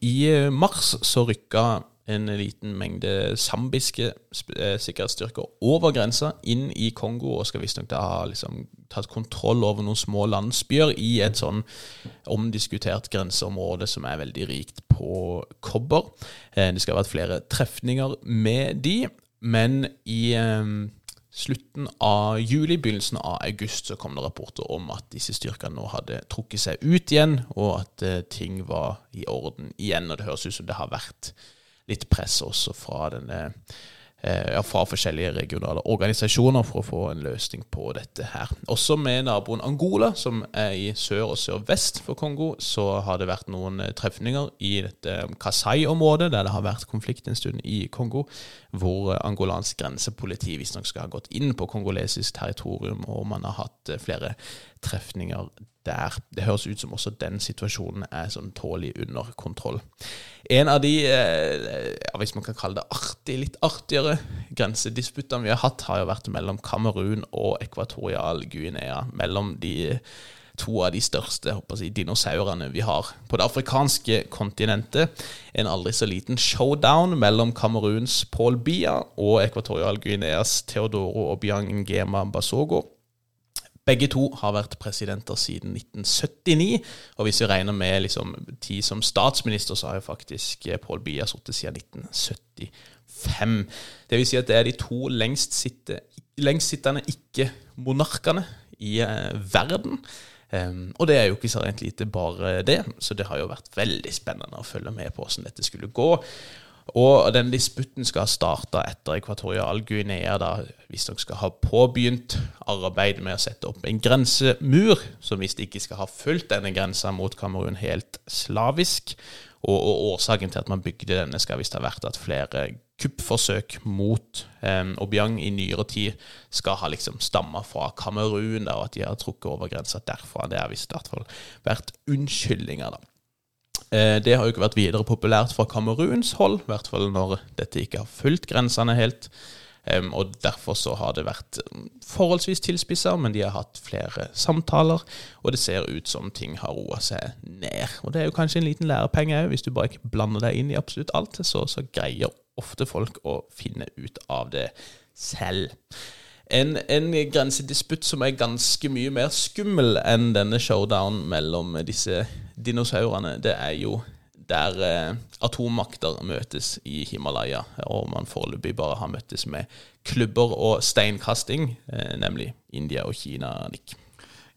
i mars så rykka en liten mengde zambiske eh, sikkerhetsstyrker over grensa inn i Kongo, og skal visstnok da ha liksom, tatt kontroll over noen små landsbyer i et sånn omdiskutert grenseområde som er veldig rikt på kobber. Eh, Det skal ha vært flere trefninger med de, men i eh, slutten av juli, begynnelsen av august, så kom det rapporter om at disse styrkene nå hadde trukket seg ut igjen, og at eh, ting var i orden igjen. Og det høres ut som det har vært litt press også fra denne eh, ja, fra forskjellige regionale organisasjoner for å få en løsning på dette her. Også med naboen Angola, som er i sør og sørvest for Kongo, så har det vært noen eh, trefninger i dette Kasai-området, der det har vært konflikt en stund i Kongo, hvor eh, angolansk grensepoliti visstnok skal ha gått inn på kongolesisk territorium, og man har hatt eh, flere trefninger der. Det høres ut som også den situasjonen er sånn tålelig under kontroll. En av de, eh, hvis man kan kalle det artig, litt artigere grensedisputtene vi har hatt, har jo vært mellom Kamerun og Ekvatorial Guinea. Mellom de to av de største jeg, dinosaurene vi har på det afrikanske kontinentet. En aldri så liten showdown mellom Kameruns Paul Bia og Ekvatorial Guineas Theodoro Biang Ngema Basogo. Begge to har vært presidenter siden 1979, og hvis vi regner med liksom, tid som statsminister, så har jo faktisk Pål Bia sittet siden 1975. Det vil si at det er de to lengstsittende lengstsittende ikke-monarkene i eh, verden. Um, og det er jo ikke så rent lite bare det, så det har jo vært veldig spennende å følge med på hvordan dette skulle gå. Og den disputten skal ha starta etter Ekvatorial Guinea, da visstnok skal ha påbegynt arbeidet med å sette opp en grensemur, som visst ikke skal ha fulgt denne grensa mot Kamerun helt slavisk. Og, og, årsaken til at man bygde denne, skal visst ha vært at flere kuppforsøk mot eh, Obiang i nyere tid skal ha liksom stamma fra Kamerun, da, og at de har trukket over grensa derfra. Det har visst i hvert fall vært unnskyldninger, da. Eh, det har jo ikke vært videre populært fra Kameruns hold, i hvert fall når dette ikke har fulgt grensene helt. Og Derfor så har det vært forholdsvis tilspissa, men de har hatt flere samtaler, og det ser ut som ting har roa seg ned. Og Det er jo kanskje en liten lærepenge òg, hvis du bare ikke blander deg inn i absolutt alt, så, så greier ofte folk å finne ut av det selv. En, en grensedisputt som er ganske mye mer skummel enn denne showdown mellom disse dinosaurene, det er jo der eh, atommakter møtes i Himalaya, og man foreløpig bare har møttes med klubber og steinkasting, eh, nemlig India og Kina. Nick.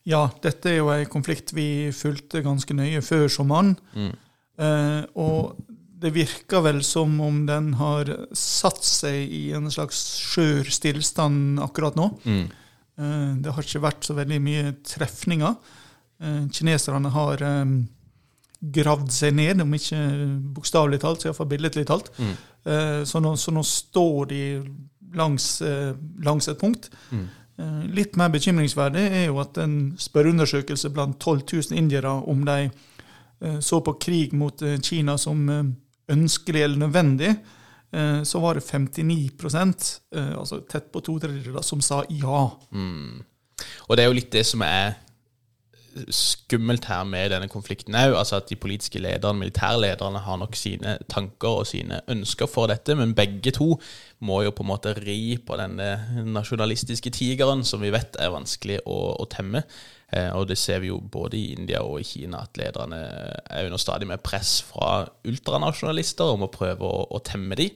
Ja, dette er jo en konflikt vi fulgte ganske nøye før sommeren. Mm. Eh, og det virker vel som om den har satt seg i en slags skjør stillstand akkurat nå. Mm. Eh, det har ikke vært så veldig mye trefninger. Eh, kineserne har eh, gravd seg ned, om ikke bokstavelig talt, så iallfall billedlig talt. Mm. Så, nå, så, nå, står de langs, langs et punkt. Mm. Litt mer bekymringsverdig er jo at en spørreundersøkelse blant 12 000 indiere om de så på krig mot Kina som ønskelig eller nødvendig, eh, så var det 59 eh, altså tett på to tredjedeler, som sa ja. Mm. Og det er jo litt det som er skummelt her med denne konflikten òg. Altså at de politiske lederne, militærlederne, har nok sine tanker og sine ønsker for dette, men begge to må jo på en måte ri på denne nasjonalistiske tigeren, som vi vet er vanskelig å, å temme. Eh, og det ser vi jo både i India og i Kina, at lederne er under stadig mer press fra ultranasjonalister om å prøve å, å temme dem.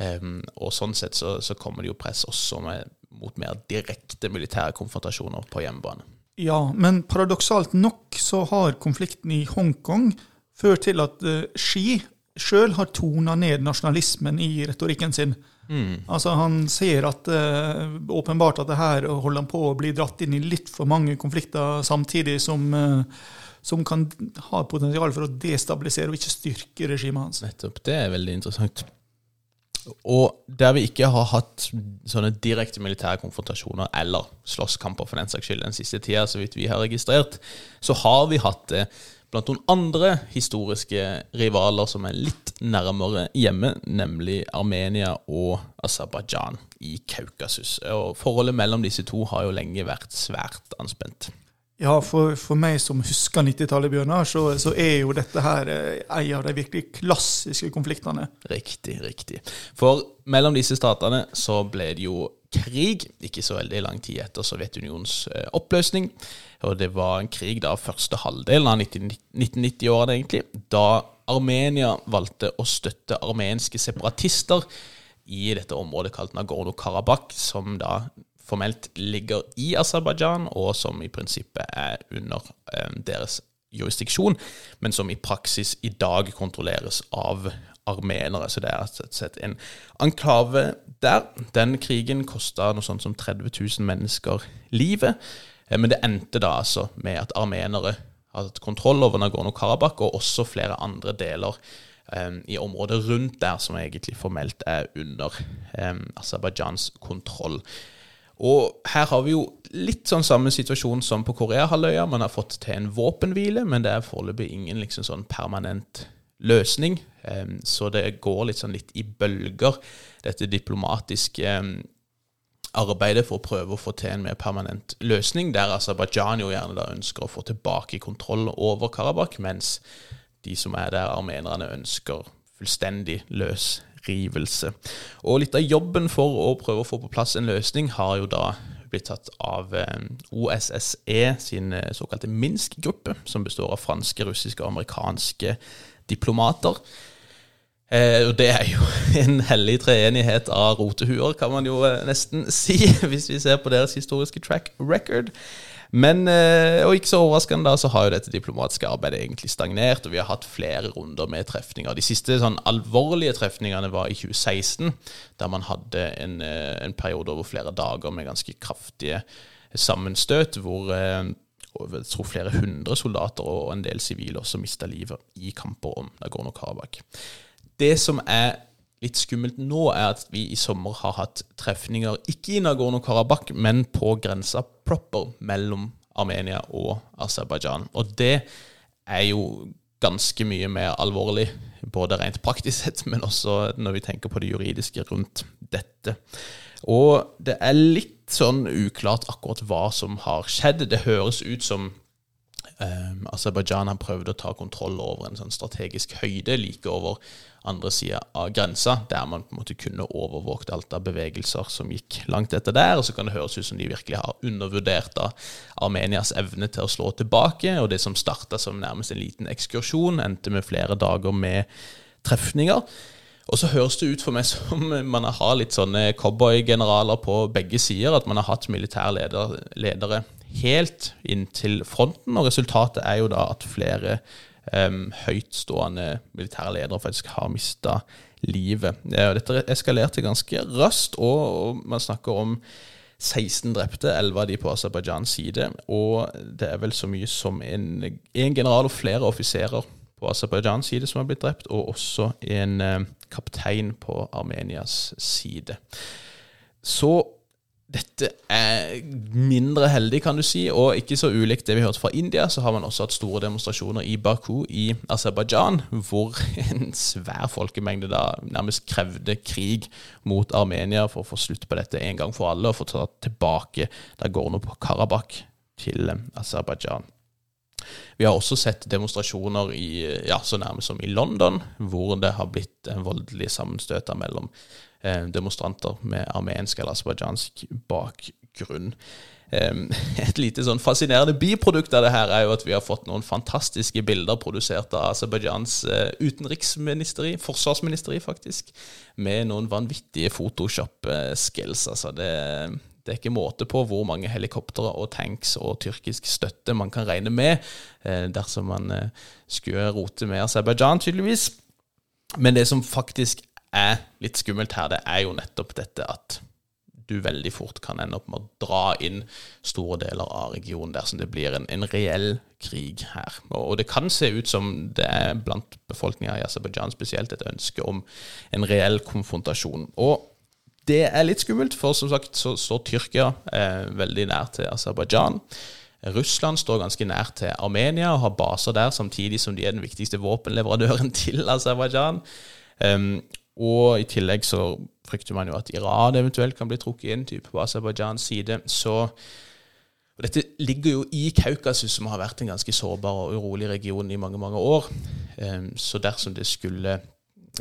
Um, og sånn sett så, så, kommer det jo press også med, mot mer direkte militære konfrontasjoner på hjemmebane. Ja, men paradoksalt nok så har konflikten i Hongkong ført til at uh, Xi sjøl har tona ned nasjonalismen i retorikken sin. Mm. Altså Han ser at uh, åpenbart at det her holder han på å bli dratt inn i litt for mange konflikter samtidig som, uh, som kan ha potensial for å destabilisere og ikke styrke regimet hans. Nettopp. Det er veldig interessant. Og der vi ikke har hatt sånne direkte militære konfrontasjoner eller slåsskamper for den saks skyld den siste tida, så vidt vi har registrert, så har vi hatt det blant noen andre historiske rivaler som er litt nærmere hjemme, nemlig Armenia og Aserbajdsjan i Kaukasus. Og Forholdet mellom disse to har jo lenge vært svært anspent. Ja, for, for meg som husker 90-tallet, Bjørnar, så, så, er jo dette her eh, en av de virkelig klassiske konfliktene. Riktig, riktig. For mellom disse statene så ble det jo krig, ikke så veldig lang tid etter Sovjetunionens eh, oppløsning. Og det var en krig da første halvdelen av 1990-årene, egentlig, da Armenia valgte å støtte armenske separatister i dette området kalt Nagorno-Karabakh, som da formelt ligger i Aserbajdsjan, og som i prinsippet er under eh, deres jurisdiksjon, men som i praksis i dag kontrolleres av armenere. Så det er sett en enklave der. Den krigen kosta noe sånt som 30 000 mennesker livet. Eh, men det endte da altså med at armenere har hatt kontroll over Nagorno-Karabakh, og også flere andre deler um, i området rundt der som egentlig formelt er under um, Aserbajdsjans kontroll. Og her har vi jo litt sånn samme situasjon som på Koreahalvøya. Man har fått til en våpenhvile, men det er foreløpig ingen liksom sånn permanent løsning. Så det går litt sånn litt i bølger, dette diplomatiske arbeidet for å prøve å få til en mer permanent løsning, der Aserbajdsjan jo gjerne ønsker å få tilbake kontroll over Karabakh, mens de som er der, armenerne, ønsker fullstendig løs rivelse. Og litt av jobben for å prøve å få på plass en løsning har jo da blitt tatt av eh, OSSE sin eh, såkalte Minsk-gruppe, som består av franske, russiske og amerikanske diplomater. Eh, og det er jo en hellig treenighet av rotehuer, kan man jo eh, nesten si, hvis vi ser på deres historiske track record. Men, eh, og ikke så overraskende, da, så har jo dette diplomatiske arbeidet egentlig stagnert, og vi har hatt flere runder med trefninger. De siste sånn alvorlige trefningene var i 2016, der man hadde en, eh, en periode over flere dager med ganske kraftige sammenstøt, hvor jeg tror flere hundre soldater og en del sivile også mista livet i kamper om Nagorno-Karabakh. Det som er litt skummelt nå, er at vi i sommer har hatt trefninger ikke i Nagorno-Karabakh, men på grensa proper mellom Armenia og Aserbajdsjan. Og det er jo ganske mye mer alvorlig, både rent praktisk sett, men også når vi tenker på det juridiske rundt dette. Og det er litt sånn uklart akkurat hva som har skjedd. Det høres ut som eh, Aserbajdsjan har prøvd å ta kontroll over en sånn strategisk høyde like over andre sida av grensa, der man på en måte kunne overvåket alt av bevegelser som gikk langt etter der. Og så kan det høres ut som de virkelig har undervurdert da Armenias evne til å slå tilbake. Og det som starta som nærmest en liten ekskursjon, endte med flere dager med trefninger. Og så høres det ut for meg som man har litt sånne cowboygeneraler på begge sider. At man har hatt militærledere helt inn til fronten. Og resultatet er jo da at flere um, høytstående militære ledere faktisk har mista livet. Dette eskalerte ganske raskt, og, man snakker om 16 drepte, 11 av de på Aserbajdsjans side. Og det er vel så mye som en, en general og flere offiserer på Aserbajdsjans side som har blitt drept, og også en kaptein på Armenias side. Så dette er mindre heldig, kan du si, og ikke så ulikt det vi hørte fra India. Så har man også hatt store demonstrasjoner i Baku i Aserbajdsjan, hvor en svær folkemengde da nærmest krevde krig mot Armenia for å få slutt på dette en gang for alle, og få ta tilbake Nagorno-Karabakh til Aserbajdsjan. Vi har også sett demonstrasjoner i, ja, så nærmest som i London, hvor det har blitt en voldelig sammenstøt mellom demonstranter med armensk eller aserbajdsjansk bakgrunn. Et lite sånn fascinerende biprodukt av det her er jo at vi har fått noen fantastiske bilder produsert av Aserbajdsjans eh, utenriksministeri, forsvarsministeri faktisk, med noen vanvittige Photoshop-skills. Altså det, det, er ikke måte på hvor mange helikoptre og tanks og tyrkisk støtte man kan regne med eh, dersom man skulle rote med Aserbajdsjan, tydeligvis. Men det som faktisk er litt skummelt her, det er jo nettopp dette at du veldig fort kan ende opp med å dra inn store deler av regionen dersom det blir en, en reell krig her. Og, og, det kan se ut som det er blant befolkninga i Aserbajdsjan spesielt et ønske om en reell konfrontasjon. Og det er litt skummelt, for som sagt så står Tyrkia eh, veldig nær til Aserbajdsjan. Russland står ganske nær til Armenia og har baser der, samtidig som de er den viktigste våpenleverandøren til Aserbajdsjan. Um, og i tillegg så frykter man jo at Iran eventuelt kan bli trukket inn, type på Aserbajdsjans side. Så og Dette ligger jo i Kaukasus, som har vært en ganske sårbar og urolig region i mange mange år. Ehm, så dersom det skulle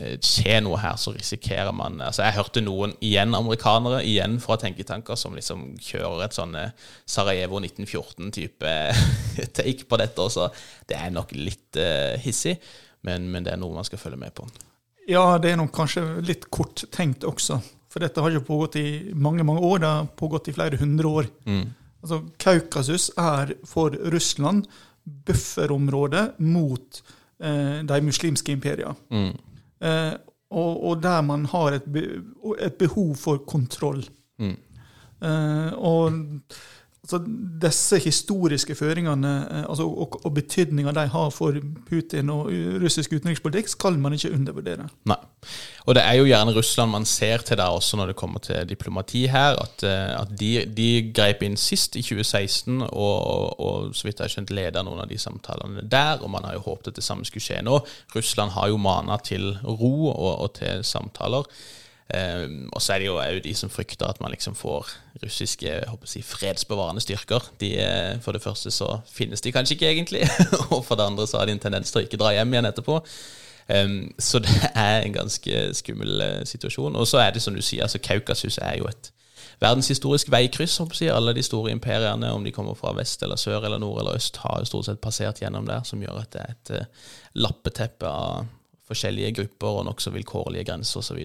eh, skje noe her, så risikerer man altså Jeg hørte noen, igjen amerikanere, igjen fra tenketanker, som liksom kjører et sånn eh, Sarajevo 1914-type take på dette også. Det er nok litt uh, hissig, men, men det er noe man skal følge med på. Ja, det er nok kanskje litt kort tenkt også. For dette har jo pågått i mange mange år, det har pågått i flere hundre år. Mm. Altså, Kaukasus er for Russland bufferområdet mot eh, de muslimske imperiene. Mm. Eh, og, og, der man har et, be, et behov for kontroll. Mm. Eh, og Altså, disse historiske føringene eh, altså, og, og betydninga de har for Putin og russisk utenrikspolitikk, skal man ikke undervurdere. Nei. Og det er jo gjerne Russland man ser til der også når det kommer til diplomati her. At, eh, at de, de greip inn sist i 2016 og, og, og så vidt jeg har skjønt leda noen av de samtalene der. Og man har jo håpet at det samme skulle skje nå. Russland har jo mana til ro og, og til samtaler. Um, og så er det jo òg de som frykter at man liksom får russiske si, fredsbevarende styrker. De, eh, for det første så finnes de kanskje ikke egentlig, og for det andre så har de en tendens til å ikke dra hjem igjen etterpå. Um, så det er en ganske skummel uh, situasjon. Og så er det som du sier, altså Kaukasus er jo et verdenshistorisk veikryss. Si. Alle de store imperiene, om de kommer fra vest eller sør eller nord eller øst, har jo stort sett passert gjennom der, som gjør at det er et uh, lappeteppe av forskjellige grupper og nokså vilkårlige grenser osv.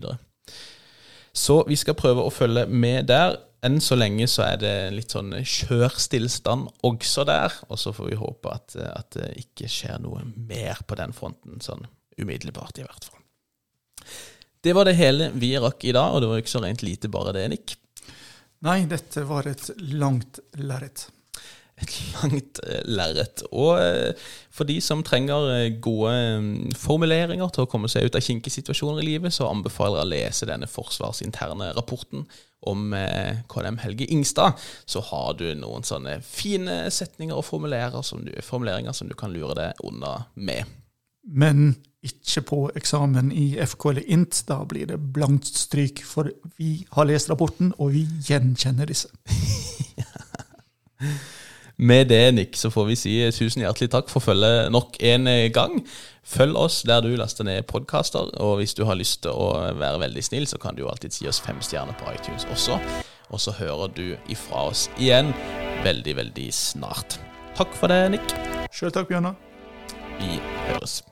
Så, vi skal prøve å følge med der. Enn så lenge så er det litt sånn kjørstillstand også der. Og så får vi håpe at, at det ikke skjer noe mer på den fronten, sånn umiddelbart i hvert fall. Det var det hele vi rakk i dag, og det var ikke så rent lite bare det, Nick. Nei, dette var et langt lerret et langt eh, lerret. Og eh, for de som trenger eh, gode mm, formuleringer til å komme seg ut av kinkige situasjoner i livet, så anbefaler jeg å lese denne forsvarsinterne rapporten om KNM Helge Ingstad. Så har du noen sånne fine setninger og formuleringer som du, formuleringer som du kan lure deg unna med. Men ikke på eksamen i FK eller INT. Da blir det blankt stryk, for vi har lest rapporten, og vi gjenkjenner disse. Med det, Nick, så får vi si tusen hjertelig takk for følget nok en gang. Følg oss der du laster ned podkaster, og hvis du har lyst til å være veldig snill, så kan du jo alltid gi oss fem stjerner på iTunes også. Og så hører du ifra oss igjen veldig, veldig snart. Takk for det, Nick. Sjøl takk, Bjørnar. Vi høres.